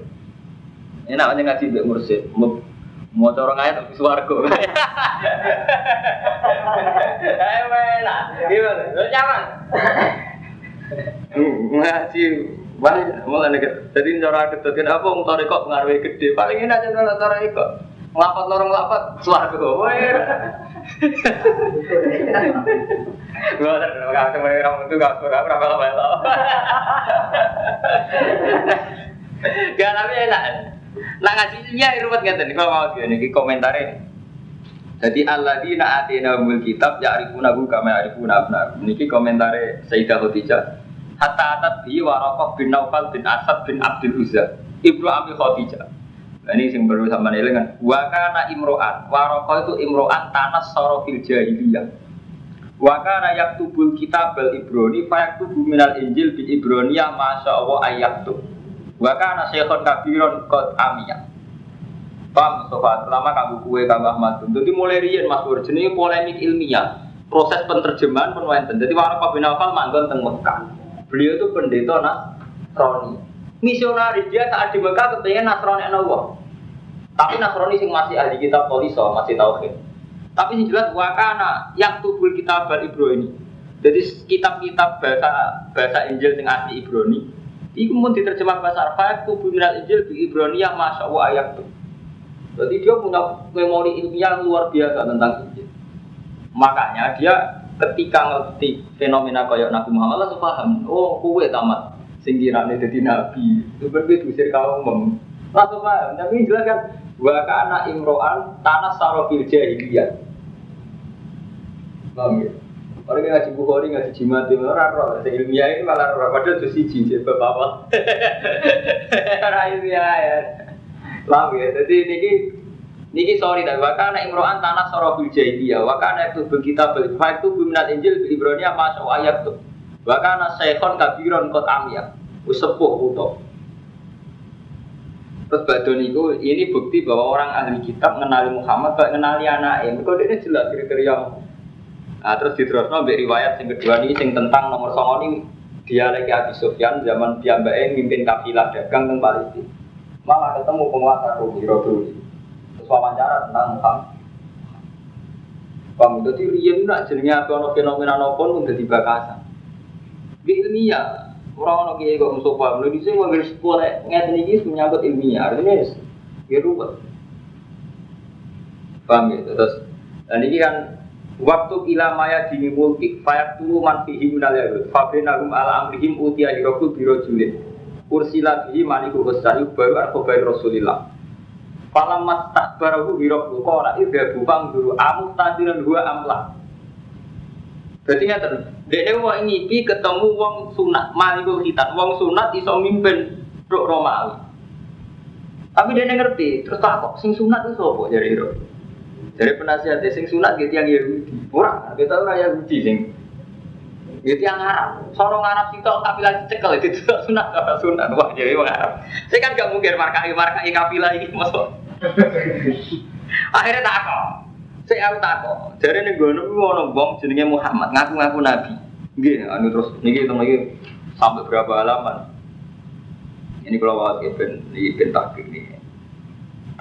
Ini namanya ngaji mbak mursid. Mau corong ayat tapi suwargo. Ayo enak, gimana? Lo nyaman? Ngaji banyak, malah nih. Jadi cara ketutin apa? Mau kok pengaruhnya gede. Paling enak aja kalau kok. Ngelapat lorong ngelapat. Wah. Gua ada nggak sama orang itu nggak suka berapa lama ya Gak tapi enak. Nah ngaji ilmiah ruwet nggak tadi kalau mau gini komentarnya. Jadi Allah di naatina mul kitab ya arifuna bu kama arifuna abna. Niki komentare Sayyidah Khadijah. Hatta atat bi Waraqah bin Naufal bin Asad bin Abdul Uzza. Ibnu Abi Khadijah. Nah, ini yang perlu sama nilai kan. Wa kana imro'an. Waraqah itu imro'an tanas sorofil jahiliyah. Wa kana yaktubul kitab al ibroni fa yaktubu minal injil bil ibroniyah masya Allah ayaktub. Wa kana syekhon kabiron qad amiyah. Paham Mustafa, terutama kamu kue kamu Ahmad. Jadi mulai rian Mas Bur, jenis polemik ilmiah, proses penerjemahan pun. Jadi Waraqah bin Nawfal manggon teng Mekah. Beliau itu pendeta Nasrani. Misionaris dia saat di Mekah kepengen Nasrani Allah. Tapi Nasrani sing masih ahli kitab Toliso, masih tauhid. Tapi sing jelas wakana yang tubul kitab Bal Ibrani. Jadi kitab-kitab bahasa bahasa Injil sing asli Ibrani. Iku mun diterjemah bahasa Arab, tubuh minal Injil di Ibrani yang masya Allah ayat tuh. Jadi dia punya memori ilmiah yang luar biasa tentang Injil. Makanya dia ketika ngerti fenomena kayak Nabi Muhammad langsung paham. Oh, kue tamat singkirannya jadi Nabi. Itu berarti diusir kaum umum. Langsung paham. Tapi jelas kan wa kana imro'an tanah sarofil jahiliyah. Paham ya? Orang yang ngaji Bukhari, ngaji jimat, itu orang roh. Ilmiah ini malah roh. Padahal itu siji, jadi bapak-bapak. Orang ilmiah ya. Paham ya? Jadi ini Niki sorry tapi wakana imro'an tanah sorofil jahiliyah wakana itu begitu berfak itu biminat injil di Ibrania masuk ayat tuh wakana syekhon kabiron kot amiyah usepuh utuh Terus badon itu ini bukti bahwa orang ahli kitab mengenali Muhammad kayak mengenali anaknya. Mereka ini jelas kriteria. Nah, terus diterusno mbek riwayat yang kedua ini yang tentang nomor songo ini dia lagi Abi Sufyan zaman piyambake mimpin kafilah dagang teng Palestina. Malah ketemu penguasa Romi Romi. Terus wawancara tentang Muhammad. Paham? Jadi riyen nak jenenge apa fenomena nopo pun dadi bakasan. Di ilmiah, Orang orang kiai kok musuh paham. Lalu di sini mau sekolah ngerti ini menyangkut ilmiah. Artinya ya ruwet. Paham ya? Terus dan ini kan waktu kila maya dini mulki fayak tulu man fihi minal yahud fabinahum ala amrihim utia hiroku biro julid ursila bihi maniku husayu baru arkobain rasulillah Falam mas tak barahu hiroku kora ida bupang dulu amu tadiran dua amlah Jadi ngeten, dia mau ngipi ketemu wong sunat, malikul hitan, wong sunat iso mimpin rok Romawi. Tapi dia ngerti, terus takut sing sunat itu sopo jadi rok. Jadi penasihat sing sunat gitu yang Yahudi, orang kita orang Yahudi sing gitu yang Arab, sorong Arab sih tau kafilah cekel itu tuh sunat apa sunat wah jadi orang Arab. Saya kan gak mungkin markai markai kafilah ini masuk. Akhirnya takok. Saya aku takok. Jadi nih gue nunggu ono bom jenenge Muhammad ngaku-ngaku nabi. Nggih, anu terus niki teng lagi sampai berapa halaman. Ini kalau wawas ben iki ben takdir nih.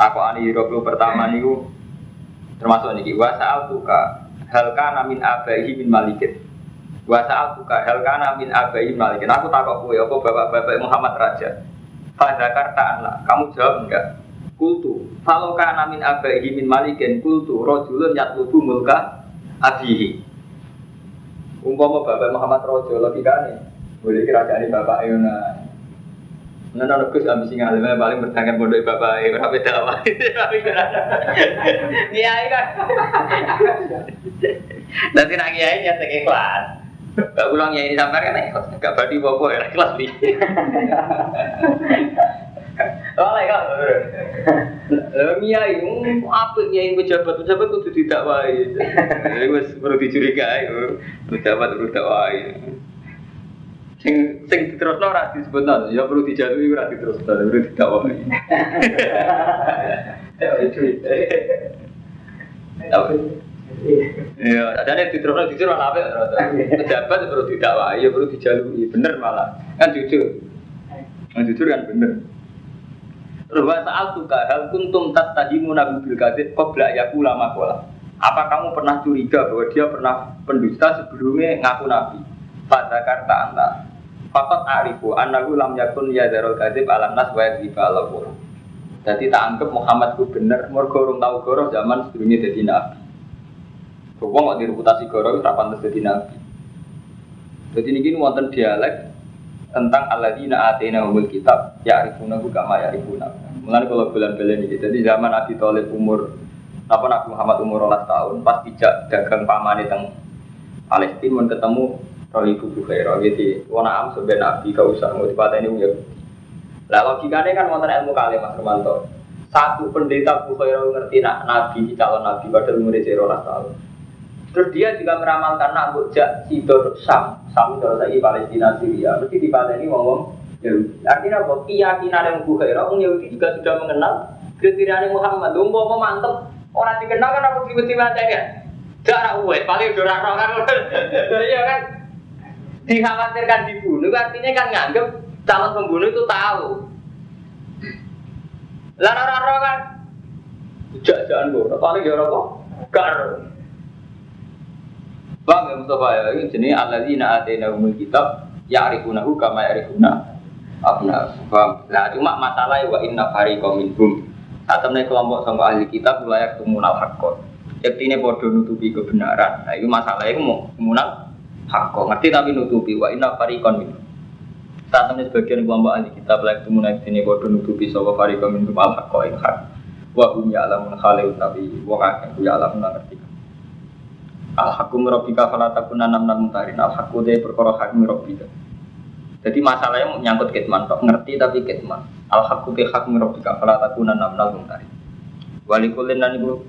Aku ani pertama niku termasuk niki wa sa'al tuka hal kana min abaihi min malikin. Wa sa'al tuka hal kana min abaihi min malikin. Aku takok kowe apa bapak-bapak Muhammad Raja. Fa zakarta lah, kamu jawab enggak? Kultu, kalau kana min abaihi min malikin kultu rojulun yatlubu mulka abihi. Umpama bapak Muhammad Rojo logikane, boleh kerajaan bapak Yona. Nah, nah, Gus ambisi ngalim paling bertanggung bodoh bapak Yona beda apa? Kiai kan. Nanti nak kiai nyata ikhlas. Gak ulang ya ini sampai kan ikhlas. Gak badi bobo ya ikhlas nih. Oleh kan. Lah kiai apa kiai pejabat pejabat kudu didakwai. Wis perlu dicurigai pejabat perlu dakwai. Sing sing diterusno ora disebutno, ya perlu dijatuhi ora diterusno, perlu didakwai. Ya itu. Iya, adanya diterusno jujur malah apa Pejabat perlu didakwai, ya perlu dijalui, bener malah. Kan jujur. Kan jujur kan bener. Terus saat suka hal kuntum tattahimu nabi bil kadzib qabla yakula makola. Apa kamu pernah curiga bahwa dia pernah pendusta sebelumnya ngaku nabi? Pada kata anda, Fakat arifu annahu lam yakun ya darul kadzib alam nas wa yadziba ala Jadi tak anggap Muhammad ku bener, mergo urung tau goro zaman sebelumnya jadi nabi. Wong kok direputasi goro ora pantes jadi nabi. Jadi ini wonten dialek tentang alladzina atina umul kitab ya arifuna kama ya arifuna. Mulai kalau bulan-bulan ini, jadi zaman Nabi Thalib umur apa Nabi Muhammad umur 12 tahun pas dijak dagang pamane teng Palestina ketemu Roli Bubu Khairah gitu. Wana am sebenarnya Nabi kau usah mau dipateni ya. Lah logikanya kan wonten ilmu kali Mas Romanto. Satu pendeta Bubu Khairah ngerti nak Nabi calon Nabi pada umur 12 tahun. Terus dia juga meramalkan nak bujak Sidor Sam, Sam itu lagi Palestina Syria. Mesti dipateni ngomong Yahudi. Artinya apa? Keyakinan yang Bukhairah, orang Yahudi juga sudah mengenal kriteria Muhammad. Lu mau mantep, orang dikenal kan aku tiba-tiba aja Gak uwe, paling udah raro kan. Iya kan? Dikhawatirkan dibunuh, artinya kan nganggep calon pembunuh itu tahu. Lah raro kan? Jangan-jangan gue, paling ya apa? Gak Bang ya Mustafa ya, ini jenis alladzina umul kitab ya'rifunahu kama ya'rifuna abna. Bang, nah cuma masalah wa inna fariqam minhum. Saat temen kelompok sama ahli kitab layak tumunal haqqo. Yaktine podo nutupi kebenaran. Nah itu masalahnya mau tumunal haqqo. Ngerti tapi nutupi wa inna fariqam minhum. Saat temen sebagian kelompok ahli kitab layak tumunal yaktine podo nutupi sama fariqam minhum al haqqo ing hak. Wa hum ya'lamun khalil tapi wong akeh ya'lamun ngerti. Al hakum rabbika fala takuna nam nam mutarin. Al hakum de perkara rabbika. Jadi masalahnya menyangkut kitman, kok ngerti tapi kitman. Al hakum de hakum rabbika fala takuna nam nam mutarin. Walikulin dan ibu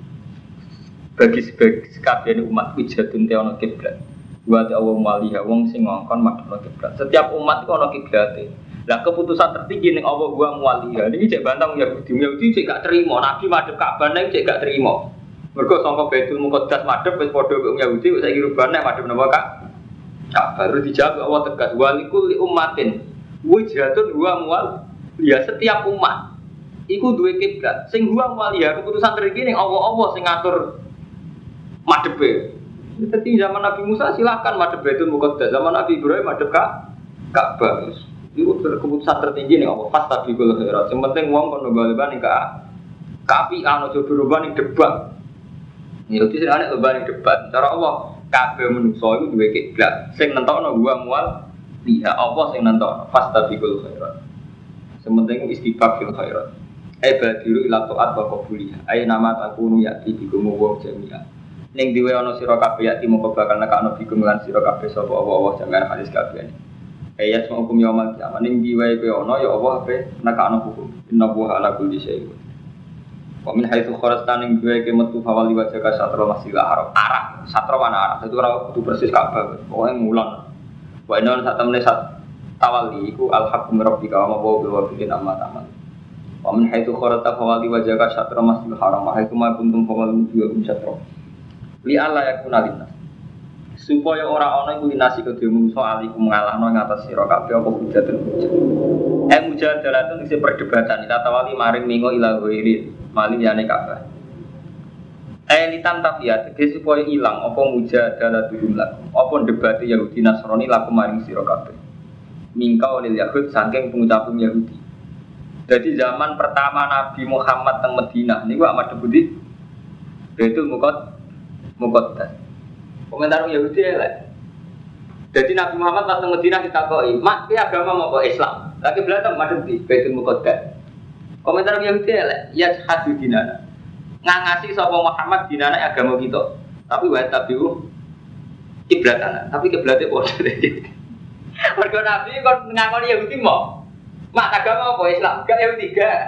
bagi sebagai sekabian umat wijatun teono kiblat. Buat Allah maliha wong sing ngongkon makna kiblat. Setiap umat itu ono kiblat. Lah keputusan tertinggi ning Allah wa muwaliha. Ini cek bantang Yahudi. Yahudi cek gak terima. Nabi madhep Ka'bah ning cek gak terima. Mereka sangka Baitul Muqaddas madhep wis padha kok Yahudi wis saiki rubah nek madhep napa Kak? Kak baru dijawab Allah tegas walikul li ummatin wijhatun huwa mual ya setiap umat iku duwe kiblat sing huwa mual ya keputusan tertinggi ning Allah-Allah sing ngatur madhepe. Jadi zaman Nabi Musa silahkan madhep Baitul Muqaddas, zaman Nabi Ibrahim madhep Kak Ka'bah. Itu keputusan tertinggi nih Allah pas tapi kalau khairat. Yang penting uang kon nggak nih kak. Kapi anu berubah nih debat. Ya itu sih aneh lebaran debat. Cara Allah kabeh menungso itu dua kiblat. Sing nentokno gua mual liha Allah sing nentokno fastabikul khairat. Sementing istighfar fil khairat. Eh badiru ila taat wa qabuliha. Ai nama takunu yati bikum wa jami'a. Ning diwe ana sira kabeh yati mongko bakal nekakno bikum lan sira kabeh sapa Allah jangan hadis kabeh. Ayat semua hukum yaumul kiamat ning diwe kowe ana ya Allah ape nekakno hukum. Inna wa ala Wa min haitsu kharajta ning gue ke metu fawali wa jaga satra masjidil haram. Arab, satra mana Arab. Itu ora kudu persis Ka'bah. Pokoke ngulon. Wa inna sak temene sat tawali iku al haqqu min rabbika wa ma wa wafiqin amma tamal. Wa min haitsu kharata fawali wajhaka syatra masjidil haram wa haitsu ma kuntum fawali wujuhakum syatra. Li alla yakuna linnas. Supaya ora ana iku linasi kedhe manusa alikum ngalahno ngatas sira kabeh apa hujatun hujat. Eh mujadalatun isi perdebatan ila tawali maring mingo ila ghairi mali yane kabeh. Eh litan tafiat, tegese supaya ilang apa mujadalatun lakum. Apa debate Yahudi Nasrani lakum maring sira kabeh. Mingkau lil Yahud saking pengucapin Yahudi. Jadi zaman pertama Nabi Muhammad teng Medina niku Ahmad Budi Betul mukot mukot Komentar Yahudi ya lah. Jadi Nabi Muhammad pas teng Medina ditakoi, "Mak, ki agama mau Islam?" Lagi belajar madhep di Baitul Muqaddas. Komentar Yahudi ya lah, "Ya hadu dinana." Ngangasi sapa Muhammad dinana agama kita. Tapi wa tabiu kiblatana, tapi kiblatnya padha. Mergo Nabi kon ngakoni Yahudi mau. Mak agama apa Islam? Gak Yahudi gak.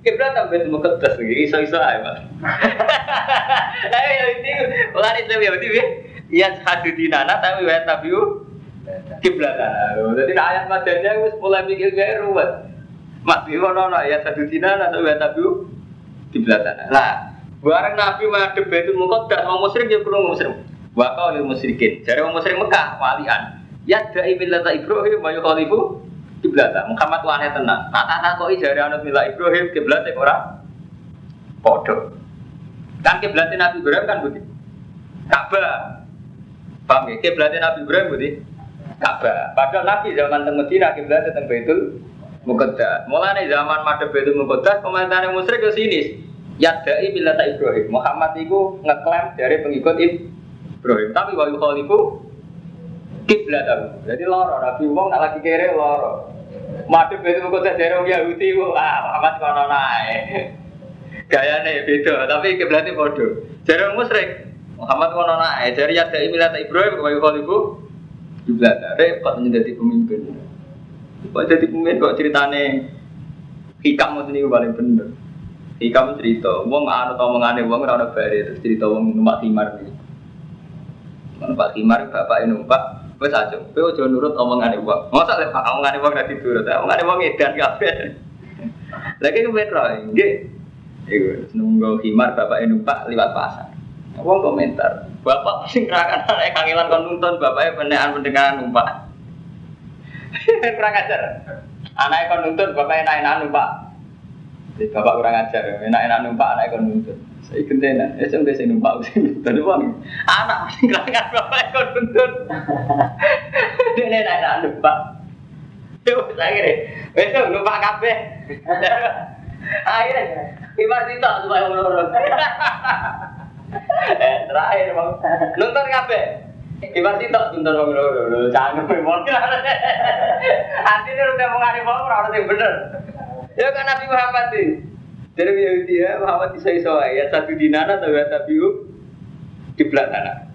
Kiblat tambah itu mukadas lagi, iso-iso aja mas. Ayo Yahudi, bukan Islam Yahudi ya. Iya hadu dinana tapi wa tabiu kiblatana. Jadi ayat wis mulai mikir gaya ruwet. Mas Bimo nono ya satu dinana tapi wa tabiu kiblatana. Lah, bareng Nabi madhep Baitul Muqaddas, wong musyrik ya kurang musyrik. Wa qaulil musyrikin. Jare wong musyrik Mekah walian. Ya da'i millata Ibrahim wa yukhalifu kiblata. Muhammad wane tenan. Nah, tak takoki jare anut milah Ibrahim kiblate ora padha. Kan kiblate Nabi Ibrahim kan budi. Ka'bah. Paham ya? Kiblate Nabi Ibrahim budi. Ka'bah. Padahal Nabi zaman teng Medina kiblate teng Baitul Muqaddas. Mulane zaman madhep Baitul Muqaddas komentare musyrik ke sini. Yadai millata Ibrahim. Muhammad itu ngeklaim dari pengikut Ibrahim. Tapi wa yukhalifu kiblat aku. Jadi loro, Nabi wong nak lagi kere loro. Madhep itu kok dari wong Yahudi ku ah Muhammad kono nae. Gayane beda, tapi kiblatnya bodoh. Jare wong musyrik Muhammad kono nae, jare ya dai milat Ibrahim wa yukhalifu kiblat. Repot menjadi pemimpin. Kok jadi pemimpin kok ceritane hikam ngoten niku paling bener. Hikam cerita, wong anu omongane wong ora ono terus cerita wong numpak timar iki. Numpak timar bapak numpak Wes aja, kowe aja nurut omongane wong. Masa lek omongane wong ora diturut, omongane wong edan kabeh. Lagi ku metro, nggih. Iku nunggu himar bapak numpak liwat pasar. Wong komentar, bapak sing kerakan anak kangelan kon nuntun bapaknya penekan pendengaran numpak. kurang ajar. Anaknya kon nuntun bapaknya enak-enak numpak. Jadi bapak kurang ajar, enak-enak numpak anaknya kon nuntun. Saya kentenan, ya saya biasa numpak sih, tadi bang, anak masih kerangan bapak ekor buntut. Dia enak enak numpak. Yo, saya kira, besok numpak kafe. Akhirnya, ibar sih tak supaya menurun. Eh, terakhir bang, nonton kafe. Ibar sih tak nonton bang menurun, jangan memang. Artinya udah mengalih bang, orang yang bener. Ya kan Nabi Muhammad sih. Jadi Yahudi ya Muhammad bisa iso ya satu dinana atau ya tabiu kiblat anak.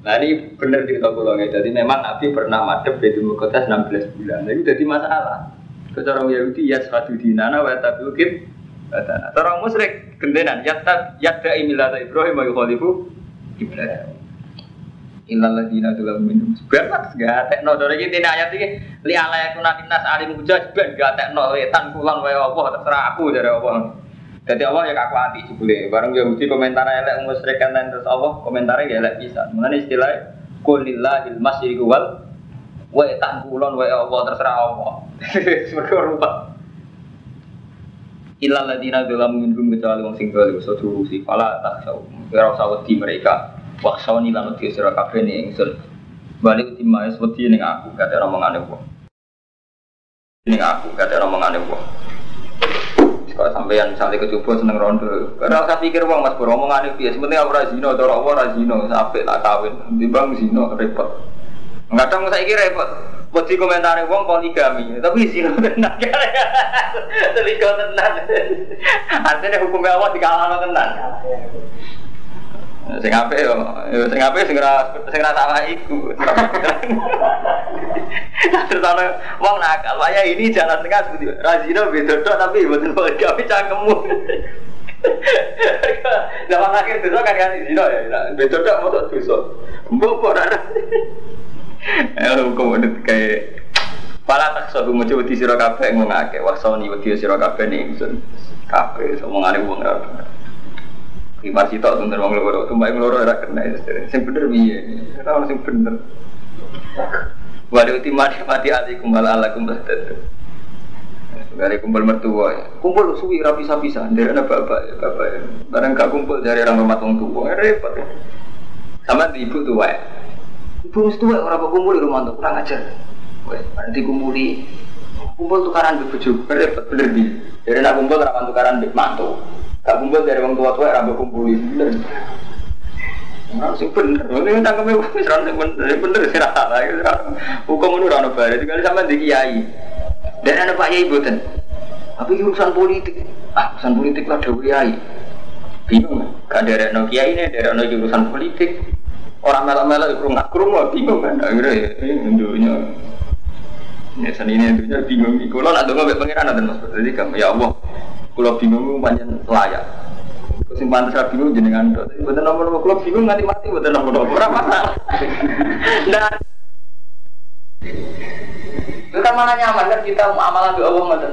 Nah ini benar cerita pulau ya. Jadi memang Nabi pernah madep di Mukotas 16 bulan. Nah, itu jadi masalah. Seorang Yahudi ya satu dinana wa anak. Seorang musyrik gendenan ya tab yadda imilata Ibrahim wa yukhalifu kiblat. Innal ladina dalam minum sebanget gak tekno dari ini ayat ini li ala yakuna nas alim hujaj ben gak tekno wetan kulon wae apa terserah aku dari Allah. Jadi Allah ya aku hati jebule. Bareng Yahudi komentar elek musyrik kan terus Allah komentarnya ya elek bisa. Mengenai istilah kulillahil masyriqu wal wetan kulon wae Allah terserah Allah. Mergo rupa. Illa ladina dalam minum kecuali wong sing dolim so si pala tak tahu. Ora usah wedi mereka. Waksoni lan wedi sira kabeh ning ingsun. Balik uti maes wedi ning aku kate omongane wong. Ning aku kate omongane wong. Kalau sampean misalnya kecoba seneng rondo, karena saya pikir wong mas beromongane piye, sebenarnya ora zina, cara apa ora zina, sampai tak kawin, timbang zina repot. Kadang saya kira repot, Wedi komentari wong poligami, tapi zina tenan. Selingkuh tenan. Artinya hukumnya Allah dikalah tenan. Sing apik yo, sing apik sing ora sing ora salah iku. Terus ana wong nakal, waya ini jalan tengah seperti Razino beda tok tapi mboten poligami cangkemmu. Zaman akhir dosa kan kan zina ya, beda tok motok dosa. Mbok ora. Eh hukum udah kayak Pala tak sobu mau coba di siro kafe ngomong akeh, wasoni wedi siro kafe nih, sun kafe, ngomongane wong ora bener. Masjid tak tuh wong loro, tuh mbak loro ora kena itu, sing bener piye? Ora ono sing bener. Waduh timati mati alikum ala alakum bahtad. Dari kumpul mertua ya. Kumpul suwi rapi bisa dari anak bapak ya bapak ya. Barang gak kumpul dari orang rumah tua, repot ya. Sama di ibu tua ya. Ibu tua orang kumpul di rumah tuh kurang ajar. Wes, nanti kumpuli kumpul tukaran di bojo, repot bener di. Dari nak kumpul rapan tukaran di mantu. Gak kumpul dari orang tua tua rambut kumpuli bener. Nah, sing bener, ini tangkeme wis ra sing bener, bener sih ra salah. Hukum itu ora ono bare, tinggal sama di kiai. Dan ada Pak Yai boten. Tapi urusan politik, ah urusan politik lah dewi kiai. Bingung, gak ada no kiai ini, ada no urusan politik. Orang melak-melak itu nggak kerumuh, bingung kan? Akhirnya ya, ini dunia seni ini tentunya bingung. Kalau nak dengar baik pangeran ada mas. Jadi kamu ya Allah, kalau bingung panjang layak. Sing pantes ra bingung jenengan tok. Mboten nomor kalau bingung nganti mati mboten nomor ora masalah. Nah. Itu kan nyaman kan kita amalan di Allah ngoten.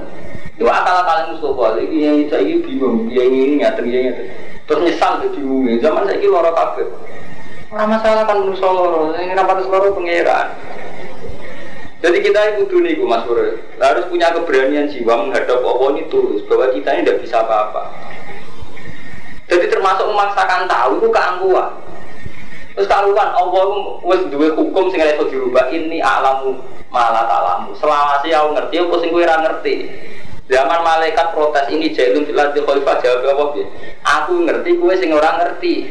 Itu akal-akal Mustafa, iki yang saya bingung, dia ini ngaten, dia ngaten. Terus nyesal tuh bingung. Zaman saya loro kabeh. Ora masalah kan loro, ini rapat loro pangeran. Jadi kita itu nih Mas Bro, harus punya keberanian jiwa menghadap Allah ini tulus bahwa kita ini tidak bisa apa-apa. Jadi termasuk memaksakan tahu itu keangkuhan. Terus karuan Allah wis duwe hukum sing iso dirubah ini alamu malah talamu. Selama sih aku ngerti sing kowe ora ngerti. Zaman malaikat protes ini jailun fil ardi khalifah jawab apa? Aku ngerti kowe sing ora ngerti.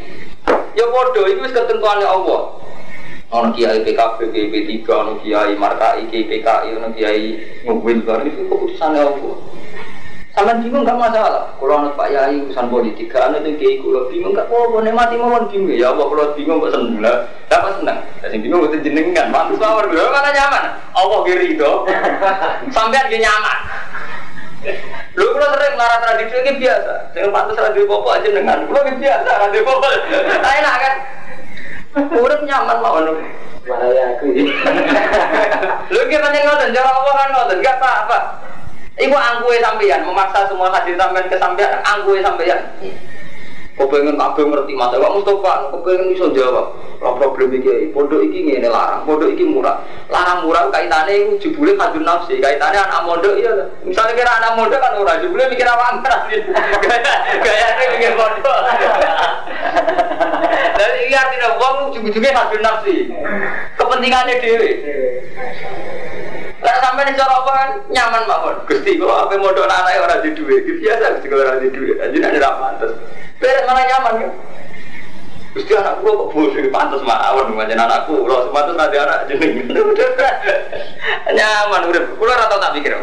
Ya iku wis ketentuane Allah ono kiai PKB, p 3 ono kiai Markai, PKI, ono kiai Mubin, itu keputusan Allah. Sampai bingung gak masalah. Kalau anak Pak Yai urusan politik, gak anak kiai kalau bingung gak apa-apa. Nih mati mawon bingung ya Allah kalau bingung kok seneng lah. Dapat seneng. Tapi bingung itu jenengan. Pantas mawon dulu mana nyaman. Allah kiri itu. Sampai dia nyaman. Lu kalau sering marah tradisi ini biasa. Pantas radio popo aja dengan. Lu biasa radio popo. Enak kan? Urip nyaman mawon. Bahaya aku. Lu kira nih ngoten, cara apa kan ngoten, gak apa-apa. Iku angkue sampeyan, memaksa semua hadir sampeyan ke sampeyan, angkue sampeyan. Kau pengen kabeh ngerti masa, Pak Mustafa, kau pengen bisa jawab. Lah problem iki, pondok iki ngene larang, pondok iki murah. Larang murah kaitane jebule kadun nafsi, kaitane anak mondok iya. Misalnya kira anak mondok kan ora jebule mikir apa amar. Gayane mikir pondok. Jadi iya artinya wong ujung-ujungnya kadun nafsi. Kepentingannya dhewe. Lah sampai nih cara apa kan nyaman mawon. Gusti kok apa modal anak orang di duit. Biasa Gusti kalau orang di. Aja nanti tidak pantas. Beres mana nyaman kan. Gusti anakku kok bodoh pantas mawon macam anakku. Kalau sepantas nanti anak jeneng. nyaman udah. Kulo rata tak pikir.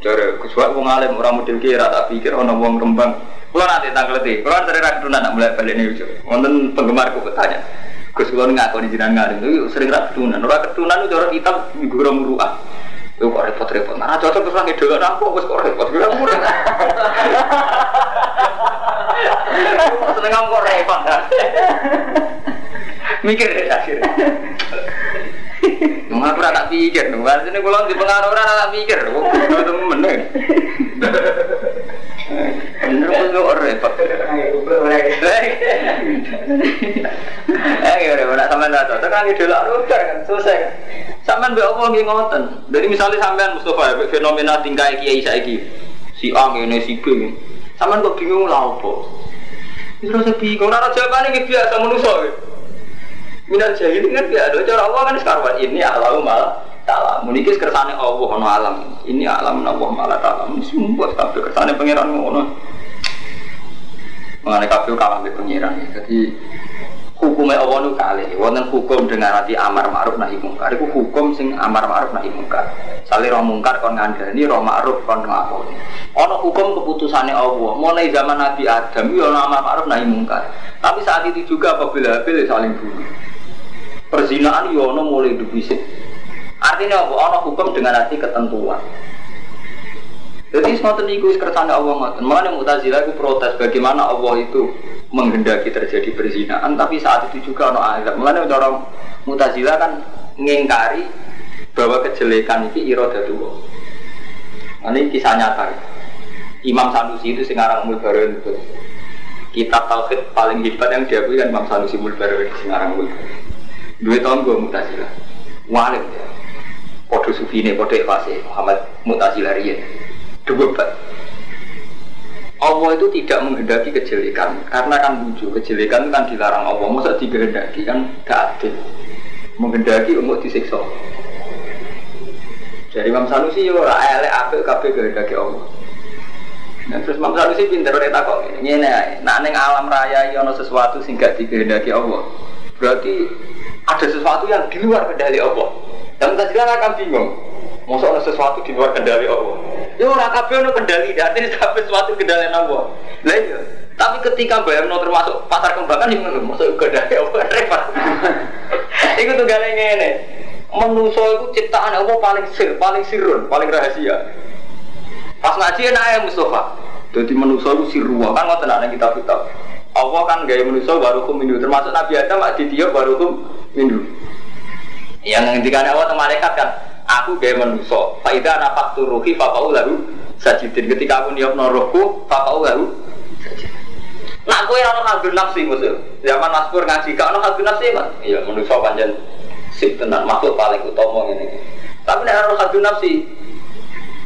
Cara kesuat wong alim orang model kira tak pikir orang wong rembang. Kulo nanti tanggal letih. Kulo dari rakyat nak mulai balik nih. Wonten penggemarku bertanya. Gus ngaku di jinan ngalim itu sering rakyat ketunan. Orang ketunan itu orang kita minggu muruah. Itu kok repot-repot. Nah, cocok terus lagi dulu aku, bos kok repot. Gue murah. Seneng kamu kok repot. Mikir deh akhirnya. Nung aku tak pikir, kan sini kalau di pengaruh orang tak pikir, kok temen Bener kok repot. Ya cocok kan selesai kan. Sampean apa nggih ngoten. Jadi misalnya sampean Mustafa ya fenomena tingkah kiai saiki. Si A ngene si B. Sampean kok bingung lah apa? Wis rasa bingung, ora jawabane nggih biasa manusa. Minal jahil kan biasa, cara Allah kan ini taala. Muniki kersane Allah ono alam. Ini alam Allah malah taala. Semua kabeh kersane pangeran ngono. Mengenai kabeh kalah mbek pangeran. Jadi hukumnya Allah nu kali, wonten hukum dengan hati amar ma'ruf nahi mungkar. Iku hukum sing amar ma'ruf nahi mungkar. Sali roh mungkar kon ngandani, roh ma'ruf kon nglakoni. Ono hukum keputusannya Allah. Mulai zaman Nabi Adam yo ono amar ma'ruf nahi mungkar. Tapi saat itu juga apabila Habil saling bunuh. Perzinaan yo ono mulai dibisik. Artinya apa? Ono hukum dengan hati ketentuan. Jadi semua niku kersane Allah ngoten. Mulane Mu'tazilah itu protes bagaimana Allah itu menghendaki terjadi perzinaan tapi saat itu juga ono azab. Mulane orang Mu'tazilah kan ngingkari bahwa kejelekan ini irodatullah. Nah, ini kisah nyata. Imam Sanusi itu Singarang Mulbarin itu. Kitab Tauhid paling hebat yang diakui kan Imam Sanusi Mulbarin Singarang Mulbarin. Dua tahun gue mutasilah. Walim ya. Podo Sufine, Podo Ikhlasih, Muhammad Mutasilah Rian. Dua Allah itu tidak menghendaki kejelekan karena kan lucu kejelekan kan dilarang Allah masa dikehendaki kan gak adil menghendaki untuk disiksa jadi Imam Sanusi ya ora elek apik kabeh kehendaki Allah Nah, terus Imam Sanusi pinter ora takok ngene ae. Nak ning alam raya iki ana sesuatu sing gak dikehendaki Allah. Berarti ada sesuatu yang di luar kendali Allah. Dan kita akan bingung. Masa ada sesuatu di luar kendali Allah. Ya ora kabeh ono kendali, artinya kabeh sesuatu kendali Allah. Lah iya. Tapi ketika bayangno termasuk pasar kembangan yang masuk kendali Allah repot. Iku tuh gale ngene. Manusa itu ciptaan Allah paling sir, paling sirun, paling rahasia. Pas ngaji enak ya Mustafa. Jadi manusia itu sirwa kan ngoten ana kitab kitab. Allah kan gaya manusia barukum minum termasuk Nabi Adam baru barukum minum. Yang ngendikan Allah sama malaikat kan, aku gaya manusia. Faidah napak turuhi fakau lalu sajidin. Ketika aku niat norohku fakau lalu Nah, aku yang orang hadun nafsi musuh. Zaman Mas ngaji, kau orang hadun nafsi kan? Iya, manusia panjang sip tenan makhluk paling utama ini. Tapi nek orang hadun nafsi,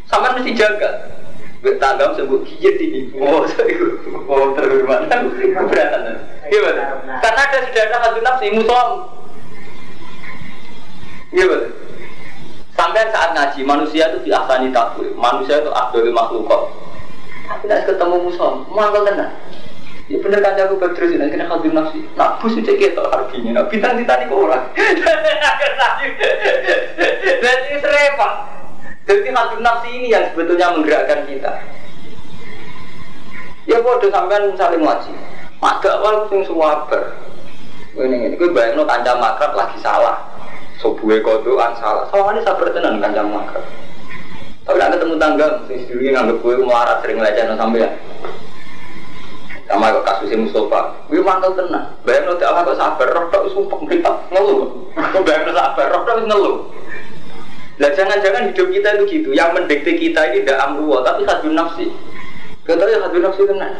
sama mesti jaga. Tanggam sebut gigit ini. Oh, oh terhormat. Keberatan. Gimana? Karena ada sudah ada hadun nafsi musuh. Gimana? Sampai saat ngaji, manusia itu diasani takbir. Manusia itu abdul makhluk. Tapi tidak ketemu musuh, mangkal tenang. Ya bener kan aku berterus ini kena hadir nafsi. Nak bus itu kita harganya. Nak bintang kita nih orang. Jadi serempah. Jadi hadir nafsi ini yang sebetulnya menggerakkan kita. Ya bodoh sampean saling ngaji. Maka awal sing semua ber. Ini ini gue bayangin kancam makrab lagi salah. Sobuhe kodoan salah. Soalnya sabar tenan kancam makrab. Tapi nak ketemu tangga, sing sedulurnya nganggep gue melarat sering leceh sampai ya sama kok kasusnya Mustafa. Gue mantel tenang bayang lo tidak kok sabar roh tak sumpah mereka ngeluh bayang sabar roh tak ngeluh lah jangan-jangan hidup kita itu gitu. Yang mendikte kita ini tidak amruwa tapi hadun nafsi. Kita ya hadun nafsi tenang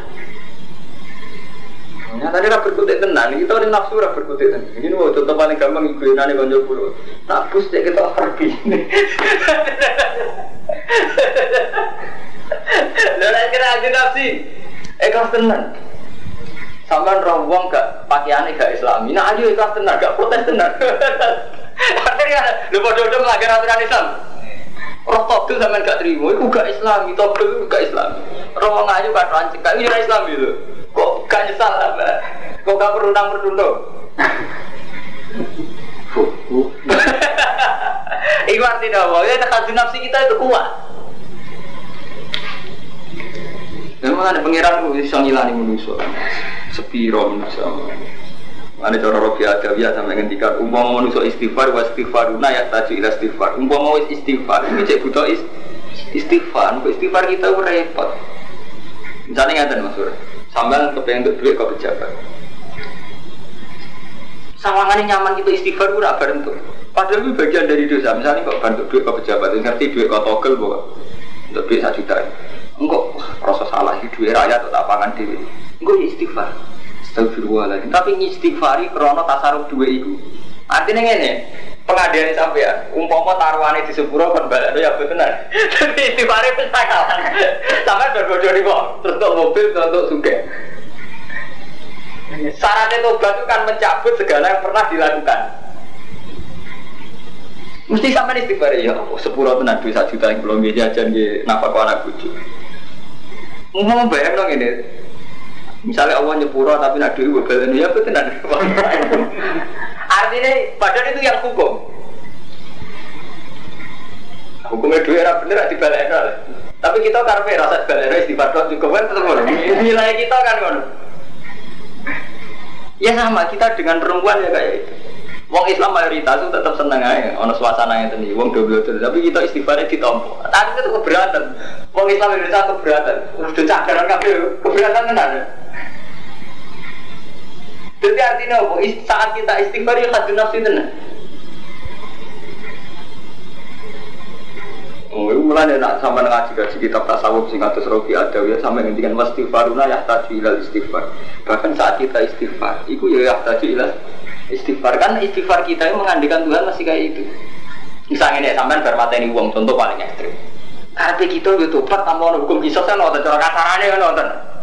Ya, tadi ra berkutik tenan, kita ini nafsu ra berkutik tenan. Ini mau contoh paling gampang ibu nani konco pulau. Tak bus cek kita pergi. Lalu kira aja nafsi, ikhlas tenan. Sampai roh wong gak pakaiannya gak islami. Nah ayo ikhlas tenan, gak protes tenan. Akhirnya lu bodoh-bodoh melanggar aturan Islam. Roh togel sampean gak terima, itu gak islami, togel itu gak islami. Roh wong ayu gak rancik, gak ini Islam itu. Kok gak nyesal lah, kok gak perundang perundang. Iku artinya apa? Ya tekan nafsi kita itu kuat. Memang ada pangeran itu bisa ngilani manusia. Sepiro manusia. Ada cara rofi adawiyah sampai ngendikan umpama manusia istighfar wa istighfaruna ya taju ila istighfar. Umpama wis istighfar, ini cek is, istighfar. Istighfar kita repot. Misalnya ngatain Mas Sur, sambil kepengen untuk duit kau pejabat. Sawangannya nyaman kita istighfar ora bareng tuh. Padahal itu bagian dari dosa. Misalnya kok bantu duit kau pejabat, ngerti duit kau togel bahwa untuk duit satu juta. Enggak, rasa salah di duit rakyat atau pangan dewi. Enggak istighfar. Astagfirullahaladzim. Tapi istighfari krono tasaruf dua itu. Artinya ini, pengadilan sampai ya, umpama taruhannya di sepuro kan balik ya benar. Istighfari itu kalah. Sampai berbodoh di kok, untuk mobil, untuk suge. Syaratnya tobat itu kan mencabut segala yang pernah dilakukan. Mesti sampai istighfar ya, oh, sepuro tenan duit satu juta yang belum jajan di nafkah anak bujuk. Mau bayang dong ini. Misalnya Allah nyepuro tapi nak duit bebel ya betul nanti. Artinya badan itu yang hukum. Hukumnya duit era bener di balik Tapi kita karpe rasa balik istighfar juga kan tetap Nilai kita kan kan. Ya sama kita dengan perempuan ya kayak itu. Wong Islam mayoritas itu tetap seneng aja, ono suasana yang tadi, wong double double, tapi kita istighfarnya ditompo. Tadi itu keberatan, wong Islam Indonesia keberatan, udah cakaran kabel, keberatan kan ada. Jadi artinya apa? Saat kita istighfar ya hadu nafsi tenang. Oh, itu mulai nak sama ngaji ngaji kitab tasawuf sing atus rofi ada ya sama ngendikan wastighfaruna yahtaju ilal istighfar. Bahkan saat kita istighfar, itu ya yahtaju ilal istighfar kan istighfar kita yang mengandikan Tuhan masih kayak itu. Misalnya nih sampean bar mateni wong contoh paling ekstrim. Karena kita tanpa ono hukum kisos kan nonton cara kasarane kan nonton.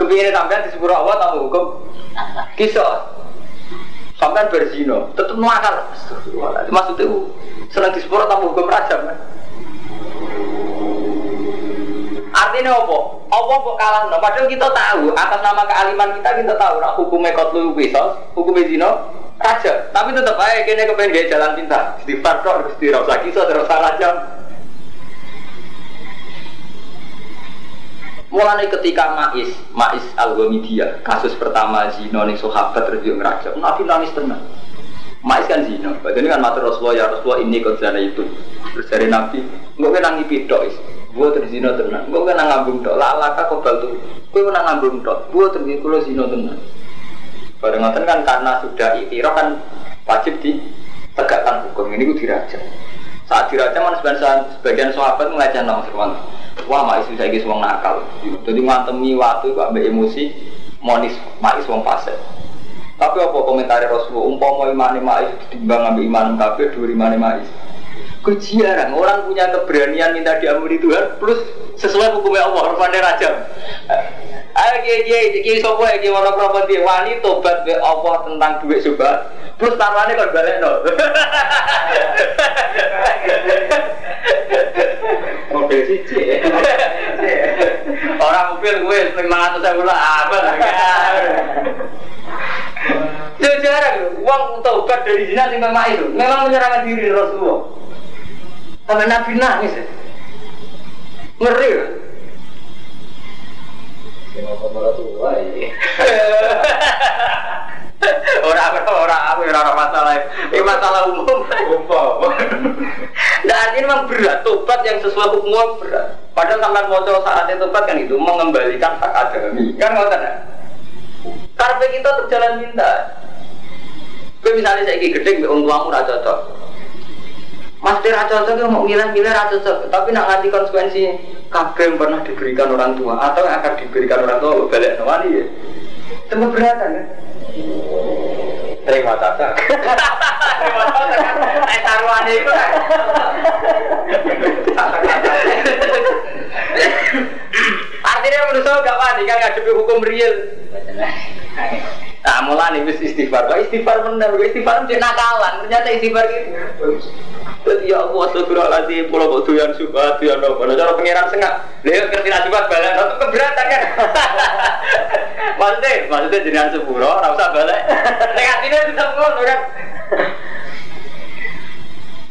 Kepingin sampean di sepuro Allah tanpa hukum kisos. Sampean berzino, tetep nakal. Maksudnya senang di sepuro tanpa hukum rajam kan. Artinya apa? Apa kok kalah? No? Padahal kita tahu atas nama kealiman kita kita tahu nak hukumnya kotlu kisos, hukumnya zino raja. Tapi tetap aja kini kepengen gaya jalan pintar. Di kok dirasa kisah terus rajam. Mulai ketika Mais, Mais al -Ghamidia, kasus pertama zino nih sahabat terus dia ngerajam. Nabi nangis tenang. Mais kan zino, ini kan matur Rasulullah ya Rasulullah ini kau itu. Terus dari Nabi, nggak kena ngipidok is. Gua terzino tenang, gua kena ngambung dok. Lalaka kau baltu, gua kena ngambung dok. Gua terzino kulo zino tenang. Kan karena sudah ikhtiraf kan wajib ditegakkan hukum ini gue dirajam. Saat dirajam kan sebagian sebagian sahabat ngelajar nama firman. Wah, mak isu saya wong nakal. Jadi ngantemi waktu kok ambek emosi monis mak wong fase. Tapi apa komentar Rasulullah? Umpama iman mak ditimbang ambil iman kafir dua iman mak Kau jarang orang punya keberanian minta diampuni Tuhan plus sesuai hukumnya Allah Rahman Rajam. Ayo kiai kiai kiai sopo ya kiai mana properti wani tobat be Allah tentang duit coba plus taruhannya kan balik no. Mobil cici. Orang mobil gue lima ratus ribu lah apa Ya jarang, uang tobat dari zina sing memang itu memang menyerahkan diri Rasulullah. Sampai Nabi nangis ya. Ngeri ya. Orang apa orang apa orang masalah ini masalah umum. Umum. Nah ini memang berat tobat yang sesuai hukum berat. Padahal sampai mau saat itu tobat kan itu mengembalikan hak adami kan nggak ada. Karena kita terjalan minta. Gue misalnya saya gede, orang tuamu raja cocok. Mas Tira cocok mau milih-milih raja cocok, tapi nak nganti konsekuensi kabel yang pernah diberikan orang tua atau yang akan diberikan orang tua balik nawali ya. Itu beratan kan? Terima tata. Terima kasih kan. Eh taruhan itu kan. Artinya menurut saya gak wani kan ngadepi hukum real. Nah, mulai nih istighfar. Kok istighfar bener? Kok istighfar menjadi nakalan? Ternyata istighfar gitu. Ya Allah, astagfirullahaladzim, pulau kok doyan subhat, doyan apa? Nah, cara pengiran sengak, lihat ngerti subhat balik, itu keberatan kan? maksudnya, maksudnya jenengan sepuro, rasa balik. Negatifnya tetap ngono kan?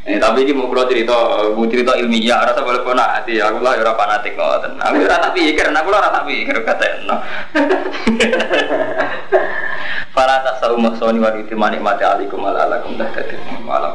Eh, tapi ini mau kalau cerita, mau cerita ilmiah, rasa boleh pun hati. Aku lah orang fanatik ngoten. Aku rasa pikir, aku lah rasa pikir kata no. Fala tasawu maksoni wa mati alikum ala alakum dah malam.